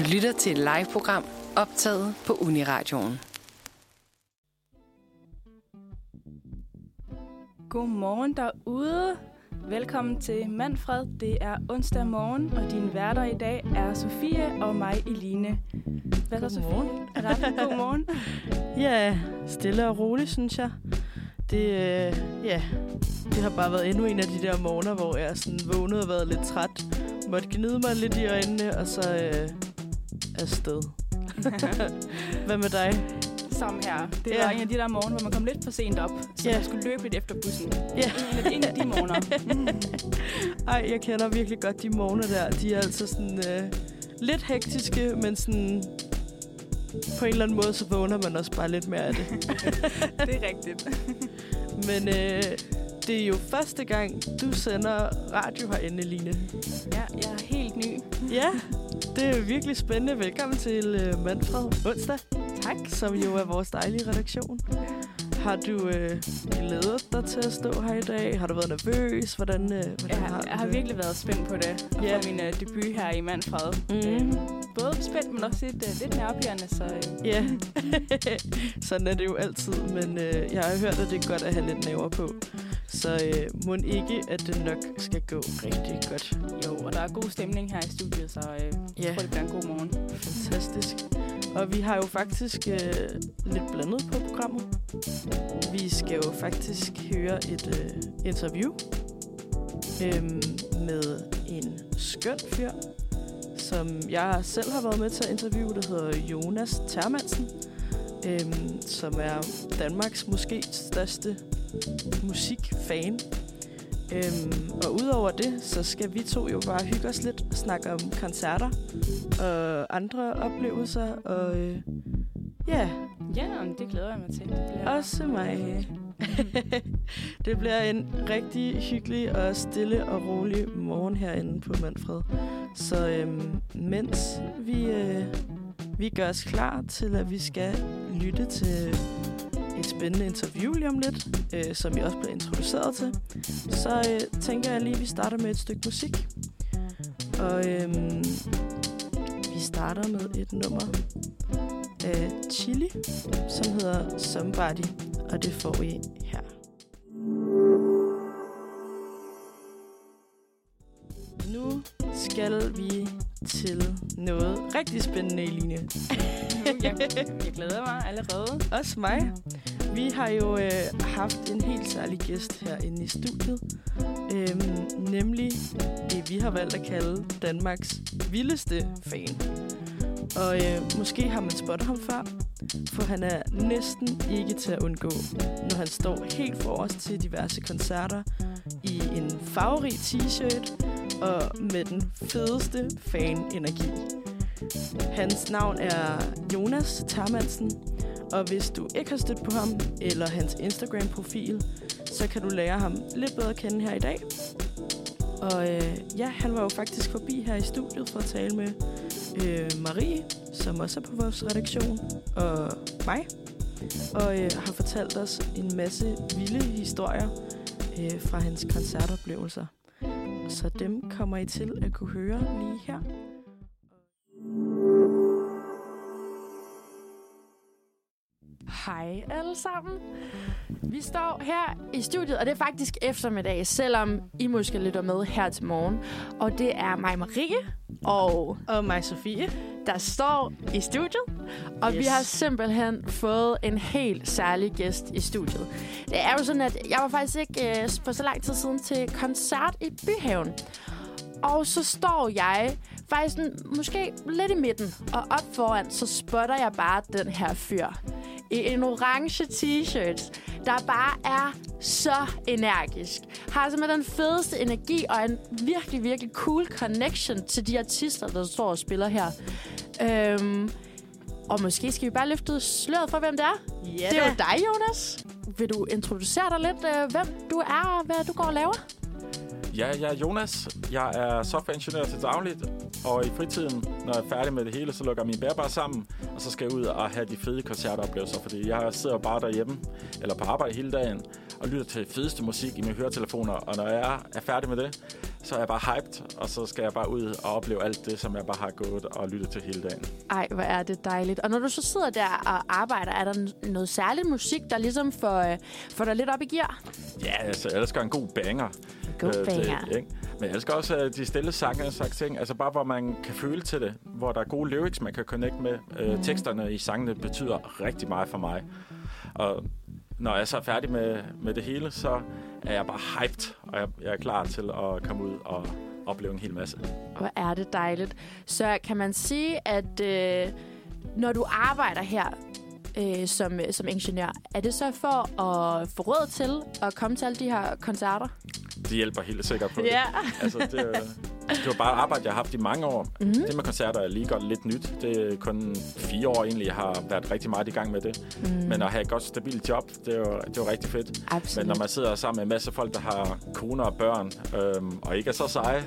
Du lytter til et live-program optaget på Uniradioen. Godmorgen derude. Velkommen til Manfred. Det er onsdag morgen, og din værter i dag er Sofie og mig, Eline. Hvad så. Sofie? Er ret godmorgen? Ja, stille og roligt, synes jeg. Det, øh, ja, det har bare været endnu en af de der morgener, hvor jeg sådan vågnede og været lidt træt. Måtte gnide mig lidt i øjnene, og så øh, afsted. Hvad med dig? Som her. Det Ja. var en af de der morgener, hvor man kom lidt for sent op, så Ja. man skulle løbe lidt efter bussen. Ja. En af de, en af de morgener. Ej, jeg kender virkelig godt de morgener der. De er altså sådan øh, lidt hektiske, men sådan på en eller anden måde, så vågner man også bare lidt mere af det. det er rigtigt. Men øh, det er jo første gang, du sender radio herinde, Line. Ja, jeg er helt ny. Ja, det er virkelig spændende. Velkommen til uh, Manfred onsdag, Tak. som jo er vores dejlige redaktion. Har du øh, glædet dig til at stå her i dag? Har du været nervøs? Hvordan, øh, hvordan Jeg, har jeg har virkelig været spændt på det. At Ja. få min uh, debut her i Manfred. Mhm. Øhm, både spændt, men også lidt, uh, lidt nervepirrende, så uh, Ja, sådan er det jo altid, men øh, jeg har hørt, at det er godt at have lidt nerver på. Så øh, må ikke, at det nok skal gå rigtig godt. jo, og der er god stemning her i studiet, så uh, Ja. jeg tror, det bliver en god morgen. Fantastisk. Og vi har jo faktisk øh, lidt blandet på programmet. Vi skal jo faktisk høre et øh, interview øh, med en skøn fyr, som jeg selv har været med til at interviewe. Det hedder Jonas Termansen, øh, som er Danmarks måske største musikfan. Øhm, og udover det, så skal vi to jo bare hygge os lidt og snakke om koncerter og andre oplevelser. Og øh, ja, Ja, det glæder jeg mig til. Det bliver også mig. det bliver en rigtig hyggelig og stille og rolig morgen herinde på Manfred. Så øhm, mens vi, øh, vi gør os klar til, at vi skal lytte til et spændende interview lige om lidt, øh, som vi også bliver introduceret til, så øh, tænker jeg lige, at vi starter med et stykke musik. Og øhm, vi starter med et nummer af Chili, som hedder Somebody, og det får I her. Nu skal vi til noget rigtig spændende, Eline. jeg, jeg glæder mig allerede. Også mig. Vi har jo øh, haft en helt særlig gæst herinde i studiet. Øhm, nemlig det, vi har valgt at kalde Danmarks vildeste fan. Og øh, måske har man spottet ham før, for han er næsten ikke til at undgå, når han står helt forrest til diverse koncerter i en farverig t-shirt og med den fedeste fan-energi. Hans navn er Jonas Termansen, og hvis du ikke har stødt på ham eller hans Instagram-profil, så kan du lære ham lidt bedre at kende her i dag. Og øh, ja, han var jo faktisk forbi her i studiet for at tale med øh, Marie, som også er på vores redaktion, og mig. Og øh, har fortalt os en masse vilde historier øh, fra hans koncertoplevelser. Så dem kommer I til at kunne høre lige her. Hej alle sammen. Vi står her i studiet, og det er faktisk eftermiddag, selvom I måske lytter med her til morgen. Og det er mig, Marie, og Og mig, Sofie. der står i studiet. Og yes. vi har simpelthen fået en helt særlig gæst i studiet. Det er jo sådan, at jeg var faktisk ikke øh, for så lang tid siden til koncert i Byhaven. Og så står jeg faktisk sådan, måske lidt i midten, og op foran, så spotter jeg bare den her fyr i en orange t-shirt, der bare er så energisk. Har simpelthen den fedeste energi og en virkelig, virkelig cool connection til de artister, der står og spiller her. Øhm, og måske skal vi bare løfte sløret for, hvem det er. Ja, det er jo dig, Jonas. Vil du introducere dig lidt, øh, hvem du er og hvad du går og laver? Ja, jeg er Jonas. Jeg er softwareingeniør til dagligt, og i fritiden, når jeg er færdig med det hele, så lukker jeg min bærbare sammen, og så skal jeg ud og have de fede koncertoplevelser, fordi jeg sidder bare derhjemme, eller på arbejde hele dagen, og lytter til fedeste musik i mine høretelefoner. Og når jeg er færdig med det, så er jeg bare hyped, og så skal jeg bare ud og opleve alt det, som jeg bare har gået og lyttet til hele dagen. Ej, hvor er det dejligt. Og når du så sidder der og arbejder, er der noget særligt musik, der ligesom får, øh, får dig lidt op i gear? Ja, altså, jeg elsker en god banger. God Øh, banger. Det, ikke? Men jeg elsker også de stille sange og slags ting. Altså bare, hvor man kan føle til det. Hvor der er gode lyrics, man kan connect med. Mm. Teksterne i sangene betyder rigtig meget for mig. Og når jeg så er færdig med, med det hele, så er jeg bare hyped. Og jeg, jeg er klar til at komme ud og opleve en hel masse. Hvor er det dejligt. Så kan man sige, at øh, når du arbejder her øh, som, som ingeniør, er det så for at få råd til at komme til alle de her koncerter? Det hjælper helt sikkert på det. Altså, det, er- det var bare arbejde, jeg har haft i mange år. Mhm. Mm. Det med koncerter er lige godt lidt nyt. Det er kun fire år egentlig, jeg har været rigtig meget i gang med det. Mm. Men at have et godt, stabilt job, det er jo, det er rigtig fedt. Absolut. Men når man sidder sammen med en masse folk, der har koner og børn, øhm, og ikke er så seje,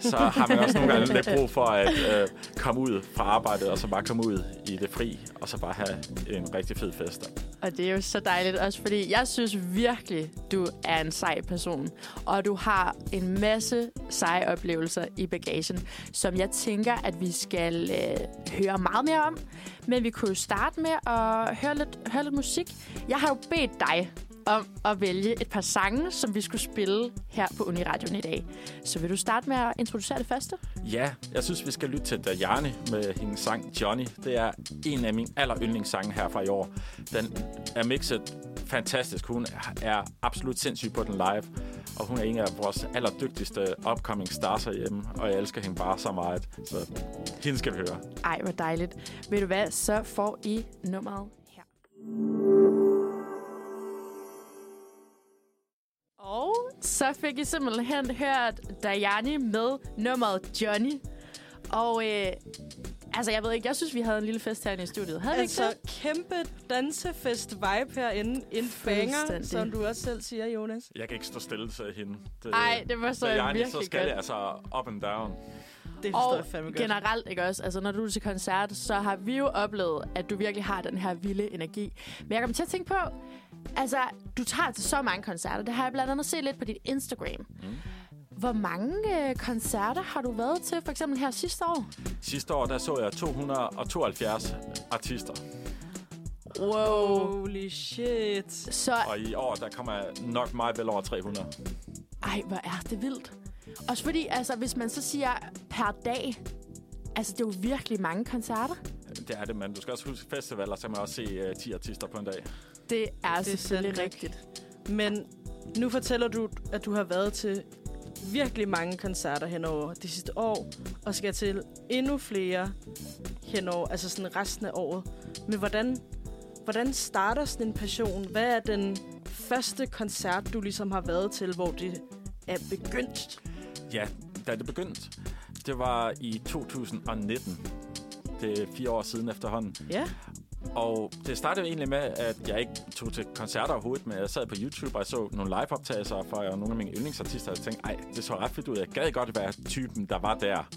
så har man også nogle gange lidt brug for at øh, komme ud fra arbejdet, og så bare komme ud i det fri, og så bare have en rigtig fed fest. Og det er jo så dejligt også, fordi jeg synes virkelig, du er en sej person. Og du har en masse seje oplevelser i bagagen, som jeg tænker, at vi skal øh, høre meget mere om. Men vi kunne starte med at høre lidt, høre lidt musik. Jeg har jo bedt dig om at vælge et par sange, som vi skulle spille her på Uniradioen i dag. Så vil du starte med at introducere det første? Ja, jeg synes, vi skal lytte til Dajani med hendes sang Johnny. Det er en af mine aller yndlingssange her fra i år. Den er mixet fantastisk. Hun er absolut sindssyg på den live. Og hun er en af vores allerdygtigste upcoming stars herhjemme. Og jeg elsker hende bare så meget. Så hende skal vi høre. Ej, hvor dejligt. Ved du hvad, så får I nummeret her. Og så fik I simpelthen hørt Dajani med nummeret Johnny. Og øh, altså, jeg ved ikke, jeg synes, vi havde en lille fest herinde i studiet. Havde vi Altså, ikke det? kæmpe dansefest-vibe herinde. En banger, som du også selv siger, Jonas. Jeg kan ikke stå stille til hende. Det, Ej, det var så Dajani, virkelig så skal godt. det altså up and down. Det forstår Og jeg fandme godt. generelt, ikke også? Altså, når du er til koncert, så har vi jo oplevet, at du virkelig har den her vilde energi. Men jeg kommer til at tænke på, altså, du tager til så mange koncerter. Det har jeg blandt andet set lidt på dit Instagram. Mm. Hvor mange øh, koncerter har du været til, for eksempel her sidste år? Sidste år, der så jeg 272 artister. Wow. Holy shit. Så, Og i år, der kommer jeg nok meget vel over 300. ej, hvor er det vildt. Også fordi, altså, hvis man så siger per dag, altså, det er jo virkelig mange koncerter. Det er det, men du skal også huske festivaler, så kan man også se uh, 10 artister på en dag. Det er, Det er selvfølgelig sandt rigtigt. Men nu fortæller du, at du har været til virkelig mange koncerter henover de sidste år, og skal til endnu flere henover, altså sådan resten af året. Men hvordan, hvordan starter sådan en passion? Hvad er den første koncert, du ligesom har været til, hvor det er begyndt? Ja, da det begyndte, det var i 2019. Det er fire år siden efterhånden. Ja. Og det startede egentlig med, at jeg ikke tog til koncerter overhovedet, men jeg sad på YouTube og jeg så nogle live-optagelser fra nogle af mine yndlingsartister, og jeg tænkte, ej, det så ret fedt ud. Jeg gad godt være typen, der var der.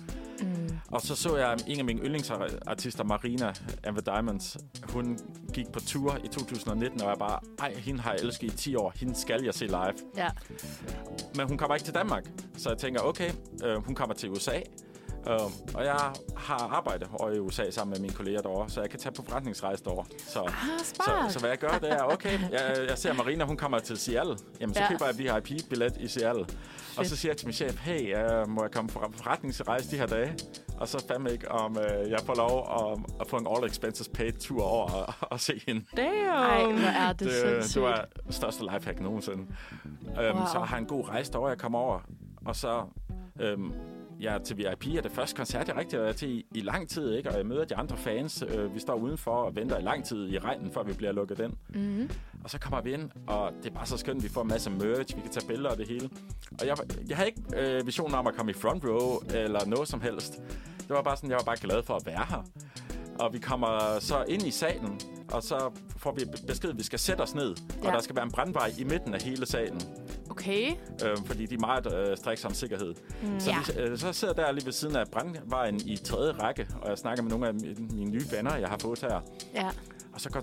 Mm. Og så så jeg en af mine yndlingsartister, Marina and the Diamonds. Hun gik på tur i 2019, og jeg bare, ej, hende har jeg elsket i 10 år. Hende skal jeg se live. Ja. Men hun kommer ikke til Danmark. Så jeg tænker, okay, øh, hun kommer til USA. Øh, og jeg har arbejdet over i USA sammen med mine kolleger derovre, så jeg kan tage på forretningsrejse derovre. Så, Ah, så, så hvad jeg gør, det er, okay, jeg, jeg ser Marina, hun kommer til Seattle. Jamen, så Ja. køber jeg VIP-billet i Seattle. Og så siger jeg til min chef, hey, uh, må jeg komme på forretningsrejse de her dage? Og så fandme ikke, om uh, jeg får lov at, at få en all expenses paid tur over og, og se hende. Damn! Ej, hvor er det, Det, sindssygt. det var største lifehack nogensinde. Um, Wow. Så har jeg en god rejse derovre, jeg kommer over. Og så um, jeg er til VIP, er det første koncert, jeg rigtig har været til i, i lang tid, ikke? og jeg møder de andre fans. Uh, vi står udenfor og venter i lang tid i regnen, før vi bliver lukket ind. Mm-hmm. Og så kommer vi ind, og det er bare så skønt, vi får en masse merch, vi kan tage billeder og det hele. Og jeg, jeg havde ikke øh, visionen om at komme i front row eller noget som helst. Det var bare sådan, jeg var bare glad for at være her. Og vi kommer så ind i salen, og så får vi besked, at vi skal sætte os ned. Og Ja. der skal være en brandvej i midten af hele salen. Okay. Øh, fordi de er meget øh, striks om sikkerhed. Mm. Så, Ja. vi, øh, så sidder jeg der lige ved siden af brandvejen i tredje række, og jeg snakker med nogle af mine, nye venner, jeg har fået her. Ja. Og så går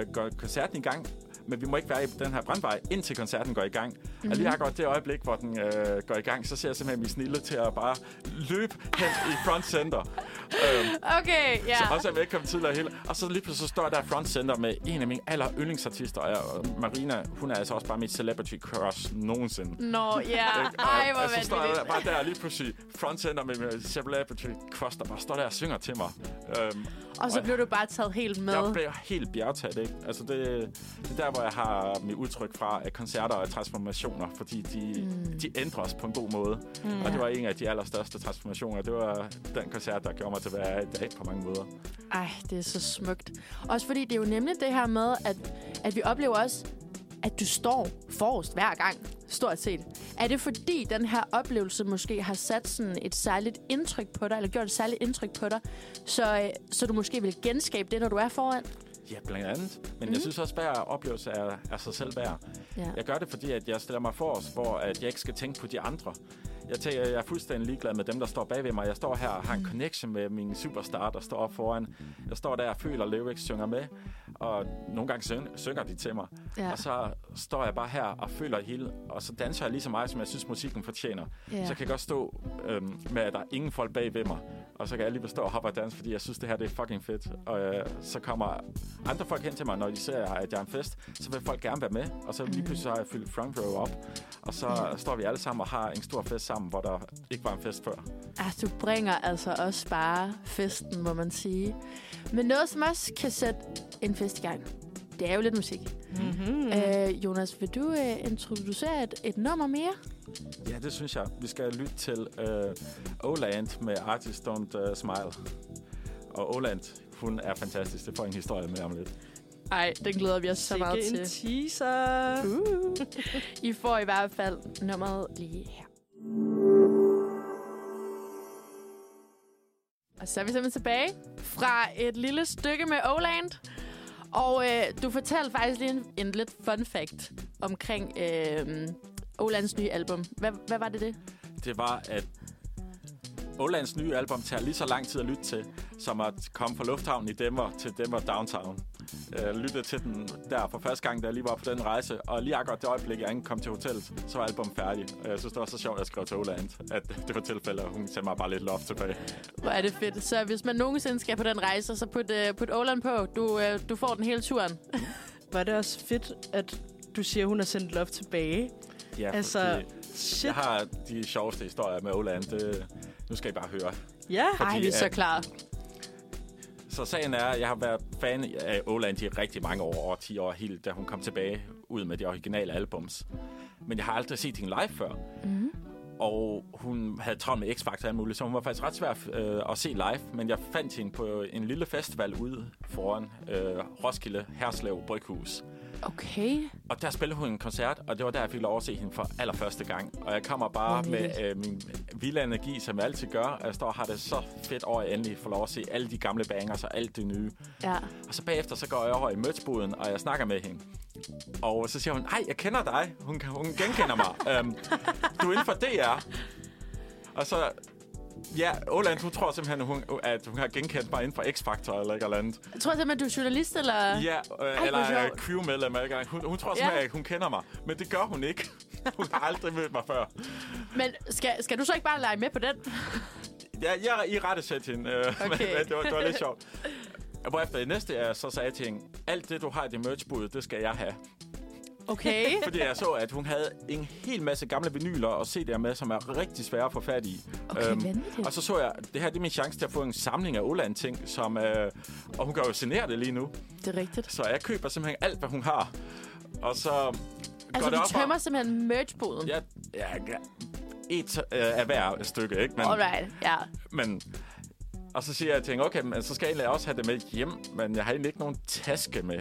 øh, går koncerten i gang, men vi må ikke være i den her brandvej, indtil koncerten går i gang. Mm-hmm. Og lige akkurat det øjeblik, hvor den øh, går i gang, så ser jeg simpelthen min snille til at bare løbe hen i front center. Øhm, Okay, ja. så også er kommet tidligere hele. Og så lige pludselig så står jeg der front center med en af mine aller yndlingsartister. Og jeg, og Marina, hun er altså også bare mit celebrity crush nogensinde. Nå, ja. Ikke? Og- Ej, hvor og så står jeg vanvittigt. bare der lige pludselig front center med min celebrity crush, der bare står der og synger til mig. Øhm, Og så blev du bare taget helt med. jeg blev helt bjergtaget, ikke? Altså, det, det er der, hvor jeg har mit udtryk fra, at koncerter og transformationer, fordi de, mm. de ændrer os på en god måde. Mm. Og det var en af de allerstørste transformationer. Det var den koncert, der gjorde mig hvad jeg er i dag på mange måder. Ej, det er så smukt. Også fordi det er jo nemlig det her med, at, at vi oplever også, at du står forrest hver gang, stort set. Er det fordi, den her oplevelse måske har sat sådan et særligt indtryk på dig, eller gjort et særligt indtryk på dig, så, øh, så du måske vil genskabe det, når du er foran? Ja, blandt andet. Men Mhm. mm. jeg synes også, at hver oplevelse er, er sig selv værd. Ja. Jeg gør det, fordi at jeg stiller mig for os, hvor at jeg ikke skal tænke på de andre. Jeg, tænker, jeg er fuldstændig ligeglad med dem, der står bag ved mig. Jeg står her og har en connection med min superstar, der står op foran. Jeg står der og føler, at lyrics synger med, og nogle gange syng, synger de til mig. Ja. Og så står jeg bare her og føler hele, og så danser jeg lige så meget, som jeg synes, musikken fortjener. Ja. Så jeg kan godt stå øhm, med, at der er ingen folk bag ved mig, og så kan jeg lige stå og hoppe og danse, fordi jeg synes, det her det er fucking fedt. Og øh, så kommer andre folk hen til mig, når de ser, at jeg er en fest, så vil folk gerne være med, og så lige pludselig så har jeg fyldt front row op, og så står vi alle sammen og har en stor fest sammen, hvor der ikke var en fest før. Altså, du bringer altså også bare festen, må man sige. Men noget, som også kan sætte en fest i gang, det er jo lidt musik. Mm-hmm. Mm. Øh, Jonas, vil du øh, introducere et, et nummer mere? Ja, det synes jeg. Vi skal lytte til øh, Oland med Artist Don't uh, Smile. Og Oland, hun er fantastisk. Det får en historie med om lidt. Ej, den glæder vi os så meget Sikke en til. teaser. Uh. I får i hvert fald nummeret lige her. Og så er vi simpelthen tilbage fra et lille stykke med Oland. Og øh, du fortalte faktisk lige en, en lidt fun fact omkring øh, Olands nye album. Hvad, hvad var det det? Det var, at Olands nye album tager lige så lang tid at lytte til, som at komme fra lufthavnen i Denver til Denver Downtown. Jeg lyttede til den der for første gang, da jeg lige var på den rejse, og lige akkurat det øjeblik, jeg kom til hotellet, så var albumet færdig. Og jeg synes, det var så sjovt, at jeg skrev til Oland, at det var tilfælde, at hun sendte mig bare lidt loft tilbage. Hvor er det fedt. Så hvis man nogensinde skal på den rejse, så put, uh, put Oland på. Du, uh, du får den hele turen. Var det også fedt, at du siger, hun har sendt love tilbage? Ja, Altså, fordi Shit. jeg har de sjoveste historier med Oland. Det, nu skal I bare høre. Ja. Ej, vi er så klar. Så sagen er, at jeg har været fan af Oland i rigtig mange år, over 10 år, helt da hun kom tilbage ud med de originale albums. Men jeg har aldrig set hende live før. Mm. Og hun havde travlt med X-Factor og muligt, så hun var faktisk ret svær øh, at se live. Men jeg fandt hende på en lille festival ude foran øh, Roskilde Herslev Bryghus. Okay. Og der spillede hun en koncert, og det var der, jeg fik lov at se hende for allerførste gang. Og jeg kommer bare med øh, min vilde energi, som jeg altid gør. Og jeg står og har det så fedt over, at jeg endelig får lov at se alle de gamle bangers og alt det nye. Ja. Og så bagefter, så går jeg over i merchboden, og jeg snakker med hende. Og så siger hun, ej, jeg kender dig. Hun, hun genkender mig. um, du er inden for DR. Og så, ja, Åland, hun tror simpelthen, hun, at hun har genkendt mig inden for X-Factor eller ikke eller andet. Jeg tror simpelthen, du er journalist, eller? Ja, øh, hvor eller er eller ikke? Hun, hun tror Ja. simpelthen, at hun kender mig. Men det gør hun ikke. Hun har aldrig mødt mig før. Men skal, skal du så ikke bare lege med på den? Ja, jeg i rette sæt hende. øh, men, Okay. men det, var, det var lidt sjovt. Hvorefter i næste er, så sagde jeg til hende, alt det, du har i det merchbud, det skal jeg have. Okay. Fordi jeg så, at hun havde en hel masse gamle vinyler og CD'er med, som er rigtig svære at få fat i. Okay, vanvittigt. og så så jeg, det her det er min chance til at få en samling af Oland-ting, som, øh, og hun kan jo signere det lige nu. Det er rigtigt. Så jeg køber simpelthen alt, hvad hun har. Og så Altså, går det du tømmer simpelthen merchboden? Ja, ja, ja. Et øh, af hver stykke, ikke? Men, Alright, ja. men, og så siger jeg til hende, okay, men så skal jeg også have det med hjem, men jeg har egentlig ikke nogen taske med.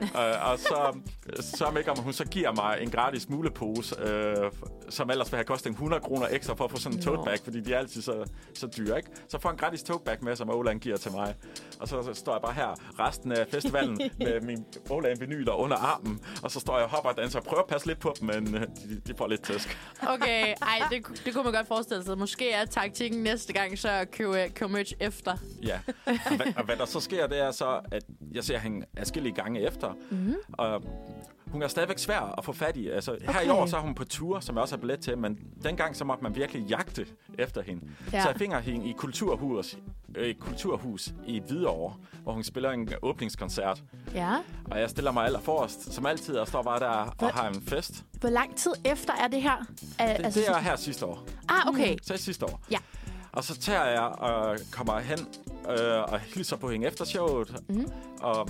Uh, og så, så ikke om hun så giver mig en gratis mulepose, øh, som ellers vil have kostet en 100 kroner ekstra for at få sådan en tote bag, fordi de er altid så, så dyre, ikke? Så får jeg en gratis tote bag med, som Åland giver til mig. Og så, så står jeg bare her resten af festivalen med min Åland vinyler under armen, og så står jeg og hopper og danser og prøver at passe lidt på dem, men øh, de, de får lidt tæsk. Okay, ej, det, det kunne man godt forestille sig. Måske er taktikken næste gang, så at købe, købe merch efter. Ja, og hvad, og hvad der så sker, det er så, at jeg ser hende afskillige gange efter, Mm. og hun er stadigvæk svær at få fat i. Altså, her i Okay. år så er hun på tur, som jeg også har billet til, men dengang så måtte man virkelig jagte efter hende. Ja. Så jeg finder hende i Kulturhus, øh, i Kulturhus i Hvidovre, hvor hun spiller en åbningskoncert. Ja. Og jeg stiller mig allerforrest, som altid, og står bare der Hvad? og har en fest. Hvor lang tid efter er det her? Uh, Det, det er her sidste år. Ah, okay. Så er det sidste år. Ja. Og så tager jeg og kommer hen øh, og hilser på hende efter showet. Mhm. Og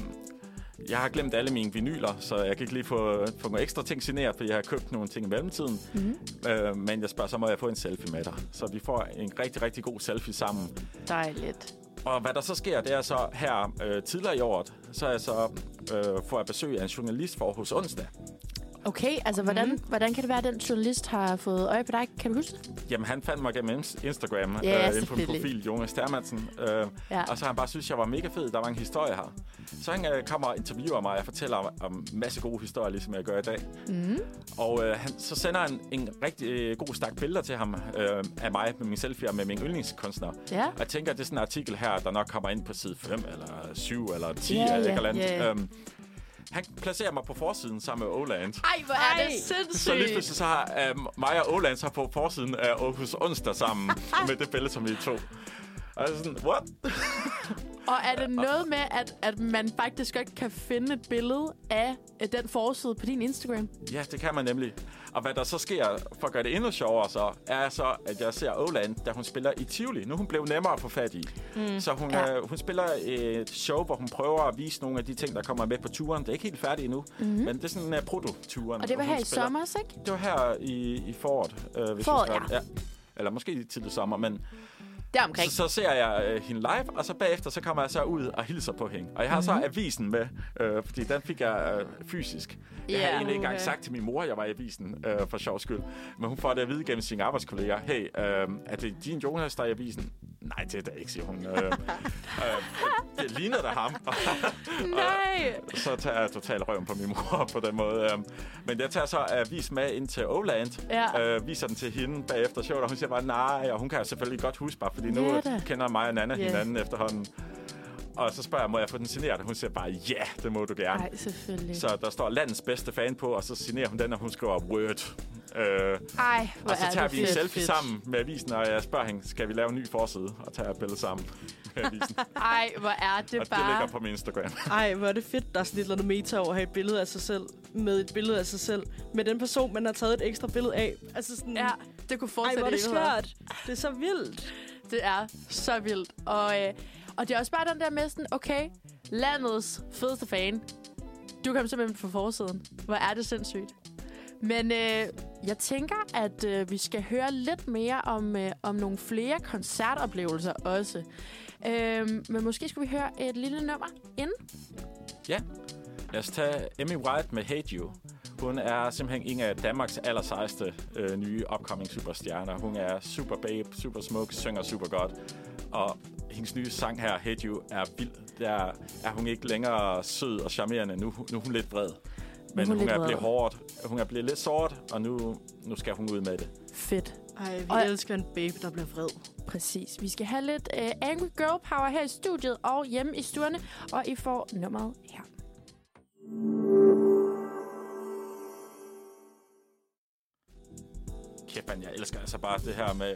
jeg har glemt alle mine vinyler, så jeg kan ikke lige få, få nogle ekstra ting signeret, fordi jeg har købt nogle ting i mellemtiden. Mhm. Øh, men jeg spørger, så må jeg få en selfie med dig. Så vi får en rigtig, rigtig god selfie sammen. Dejligt. Og hvad der så sker, det er så her øh, tidligere i året, så er jeg så øh, får jeg besøg af en journalist for hos onsdag. Okay, altså hvordan, hvordan kan det være, at den journalist har fået øje på dig? Kan du huske det? Jamen, han fandt mig gennem ins- Instagram, Ja, øh, inde på min profil, Jonas Termansen. Øh, Ja. Og så han bare synes, jeg var mega fed. Der var en historie her. Så han øh, kommer og interviewer mig, og jeg fortæller om, om masse gode historier, ligesom jeg gør i dag. Mm. Og øh, han, så sender han en rigtig øh, god stak billeder til ham øh, af mig med min selfie og med min yndlingskunstner. Ja. Og jeg tænker, at det er sådan en artikel her, der nok kommer ind på side 5 eller 7 eller 10 Ja, eller et ja, eller andet. ja. Øhm, han placerer mig på forsiden sammen med Oland. Ej, hvor er det Så lige sindssygt. pludselig så har um, mig og Oland så på forsiden af Aarhus Onsdag sammen med det billede, som vi tog. Og jeg er sådan, what? Og er det noget med, at, at man faktisk godt kan finde et billede af øh, den forside på din Instagram? Ja, det kan man nemlig. Og hvad der så sker, for at gøre det endnu sjovere så, er så, at jeg ser Oland, da hun spiller i Tivoli. Nu er hun blevet nemmere at få fat i. Mm. Så hun, Ja. ja. øh, hun spiller et show, hvor hun prøver at vise nogle af de ting, der kommer med på turen. Det er ikke helt færdigt endnu, mm-hmm. men det er sådan en uh, prototuren. Og det var her i spiller. sommer, ikke? Det var her i, i foråret. Øh, hvis Foråret, skal- ja. Eller måske tidlig sommer, men Der omkring. så, så ser jeg øh, hende live, og så bagefter så kommer jeg så ud og hilser på hende. Og jeg har mm-hmm. så avisen med, øh, fordi den fik jeg øh, fysisk. Jeg Ja. har egentlig ikke engang Uha. sagt til min mor, at jeg var i avisen, øh, for sjov skyld. Men hun får det at vide gennem sine arbejdskolleger. Hey, øh, er det din Jonas, der er i avisen? Nej, det er det ikke, siger hun. Øh, øh, det ligner da ham. Nej! så tager jeg totalt røven på min mor på den måde. Øh. Men jeg tager så avis med ind til Oland, Ja. øh, viser den til hende bagefter showet, og hun siger bare nej, og hun kan selvfølgelig godt huske mig, fordi nu Ja da. kender mig og Nana Ja. hinanden efterhånden. Og så spørger jeg, må jeg få den signeret? Og hun siger bare, ja, det må du gerne. Nej, selvfølgelig. Så der står landets bedste fan på, og så signerer hun den, og hun skriver Word. Øh, Ej, hvor og så er tager det vi en fedt. selfie sammen med avisen, og jeg spørger hende, skal vi lave en ny forside? Og tager et billede sammen med avisen. Ej, hvor er det og det bare... ligger på min Instagram. Ej, hvor er det fedt, der er sådan lidt noget meta over at have et billede af sig selv, med et billede af sig selv, med den person, man har taget et ekstra billede af. Altså sådan, Ja, det kunne ej, fortsætte hvor er det skørt. Det er så vildt. Det er så vildt. Og, øh, og det er også bare den der med sådan, okay, landets fedeste fan. Du kom simpelthen på forsiden. Hvor er det sindssygt. Men øh, jeg tænker, at øh, vi skal høre lidt mere om, øh, om nogle flere koncertoplevelser også. Øh, men måske skulle vi høre et lille nummer inden. Ja. Lad os tage Emmy White med Hate You. Hun er simpelthen en af Danmarks allersejeste øh, nye upcoming superstjerner. Hun er super babe, super smuk, synger super godt. Og hendes nye sang her, Hate You, er vild. Der er hun ikke længere sød og charmerende. Nu, nu er hun lidt vred. Men hun hun, er blevet hårdt. Hun er blevet lidt sort, og nu, nu skal hun ud med det. Fedt. Ej, vi Og- elsker en babe, der bliver vred. Præcis. Vi skal have lidt uh, Angry Girl Power her i studiet og hjemme i stuerne, og I får nummeret her. Kæft, man, jeg elsker altså bare det her med,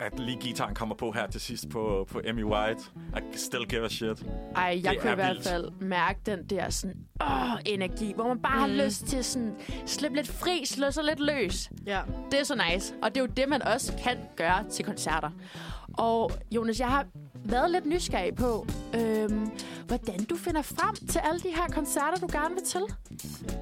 at lige gitaren kommer på her til sidst på, på Emmy White. I still give a shit. Ej, jeg Det kunne i hvert fald mærke den der sådan, åh, energi, hvor man bare mm. har lyst til sådan, slippe lidt fri, slå sig lidt løs. Ja. Det er så nice, og det er jo det, man også kan gøre til koncerter. Og Jonas, jeg har været lidt nysgerrig på, øhm, hvordan du finder frem til alle de her koncerter, du gerne vil til.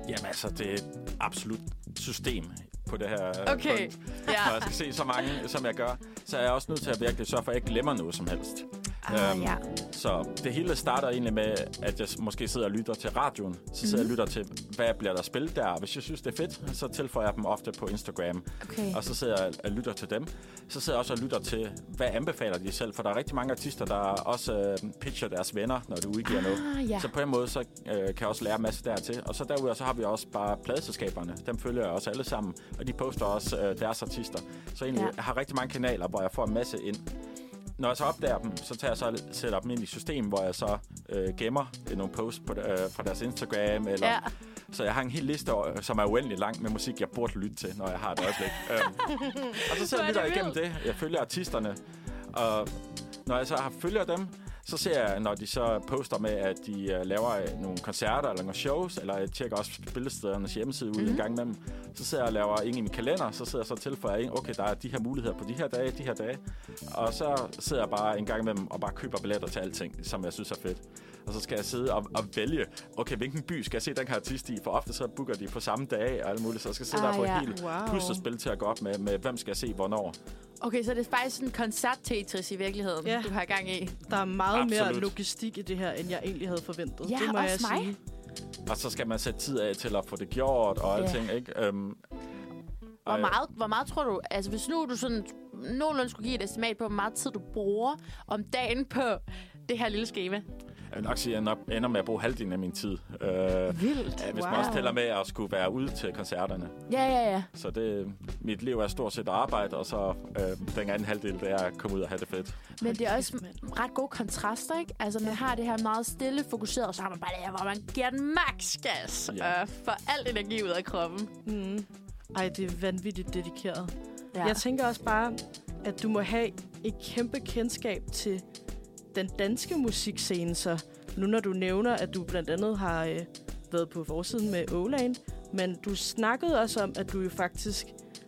Jamen altså, det er absolut system på det her Okay, punkt. ja. Når jeg skal se så mange, som jeg gør, så er jeg også nødt til at virkelig sørge for, at jeg ikke glemmer noget som helst. Ah, Øhm, ja. Så det hele starter egentlig med, at jeg måske sidder og lytter til radioen. Så sidder Mhm. jeg og lytter til, hvad bliver der spillet der. Hvis jeg synes, det er fedt, så tilføjer jeg dem ofte på Instagram. Okay. Og så sidder jeg og lytter til dem. Så sidder jeg også og lytter til, hvad anbefaler de selv. For der er rigtig mange artister, der også øh, pitcher deres venner, når de udgiver noget. Ah, ja. Så på en måde, så øh, kan jeg også lære en masse dertil. Og så derudover, så har vi også bare pladeselskaberne. Dem følger jeg også alle sammen. Og de poster også øh, deres artister. Så egentlig, Ja. har rigtig mange kanaler, hvor jeg får en masse ind. Når jeg så opdager dem, så tager jeg så sætter dem ind i system, hvor jeg så øh, gemmer nogle posts på, øh, fra deres Instagram. Eller, Ja. Så jeg har en hel liste, over- som er uendelig lang med musik, jeg burde lytte til, når jeg har et øjeblik. øhm, og så sidder jeg er lytter igennem det. Jeg følger artisterne. Og når jeg så har følger dem, så ser jeg, når de så poster med, at de uh, laver øh, nogle koncerter eller nogle shows, eller jeg tjekker også spillestedernes hjemmeside ud Mhm. mm-hmm. en gang imellem, så sidder jeg og laver ind i min kalender, så sidder jeg så tilføjer ind, okay, der er de her muligheder på de her dage, de her dage. Og så sidder jeg bare en gang imellem og bare køber billetter til alting, som jeg synes er fedt. Og så skal jeg sidde og, og vælge, okay, hvilken by skal jeg se den her artist i? For ofte så booker de på samme dag og alt muligt, så jeg skal sidde Ah, der og få ja. et helt Wow. puslespil til at gå op med, med, hvem skal jeg se hvornår. Okay, så det er faktisk en koncert-Tetris i virkeligheden, Ja. du har gang i. Der er meget mere Absolut. logistik i det her, end jeg egentlig havde forventet. Ja, det må også jeg mig. sige. Og så skal man sætte tid af til at få det gjort og Ja. alting, ikke? Um, Hvor meget, hvor meget tror du, altså hvis nu du sådan nogenlunde skulle give et estimat på, hvor meget tid du bruger om dagen på det her lille schema? Jeg vil nok sige, at jeg nok ender med at bruge halvdelen af min tid. Uh, Vildt. hvis man også tæller med at skulle være ude til koncerterne. Ja, ja, ja. Så det, mit liv er stort set arbejde, og så øh, den anden halvdel, det er at komme ud og have det fedt. Men det er også ret gode kontraster, ikke? Altså, man har det her meget stille, fokuseret, og så har man bare det her, hvor man giver den max gas Ja. og får al energi ud af kroppen. Mm. Ej, det er vanvittigt dedikeret. Ja. Jeg tænker også bare, at du må have et kæmpe kendskab til den danske musikscene, så nu når du nævner, at du blandt andet har øh, været på forsiden med Åland, men du snakkede også om, at du jo faktisk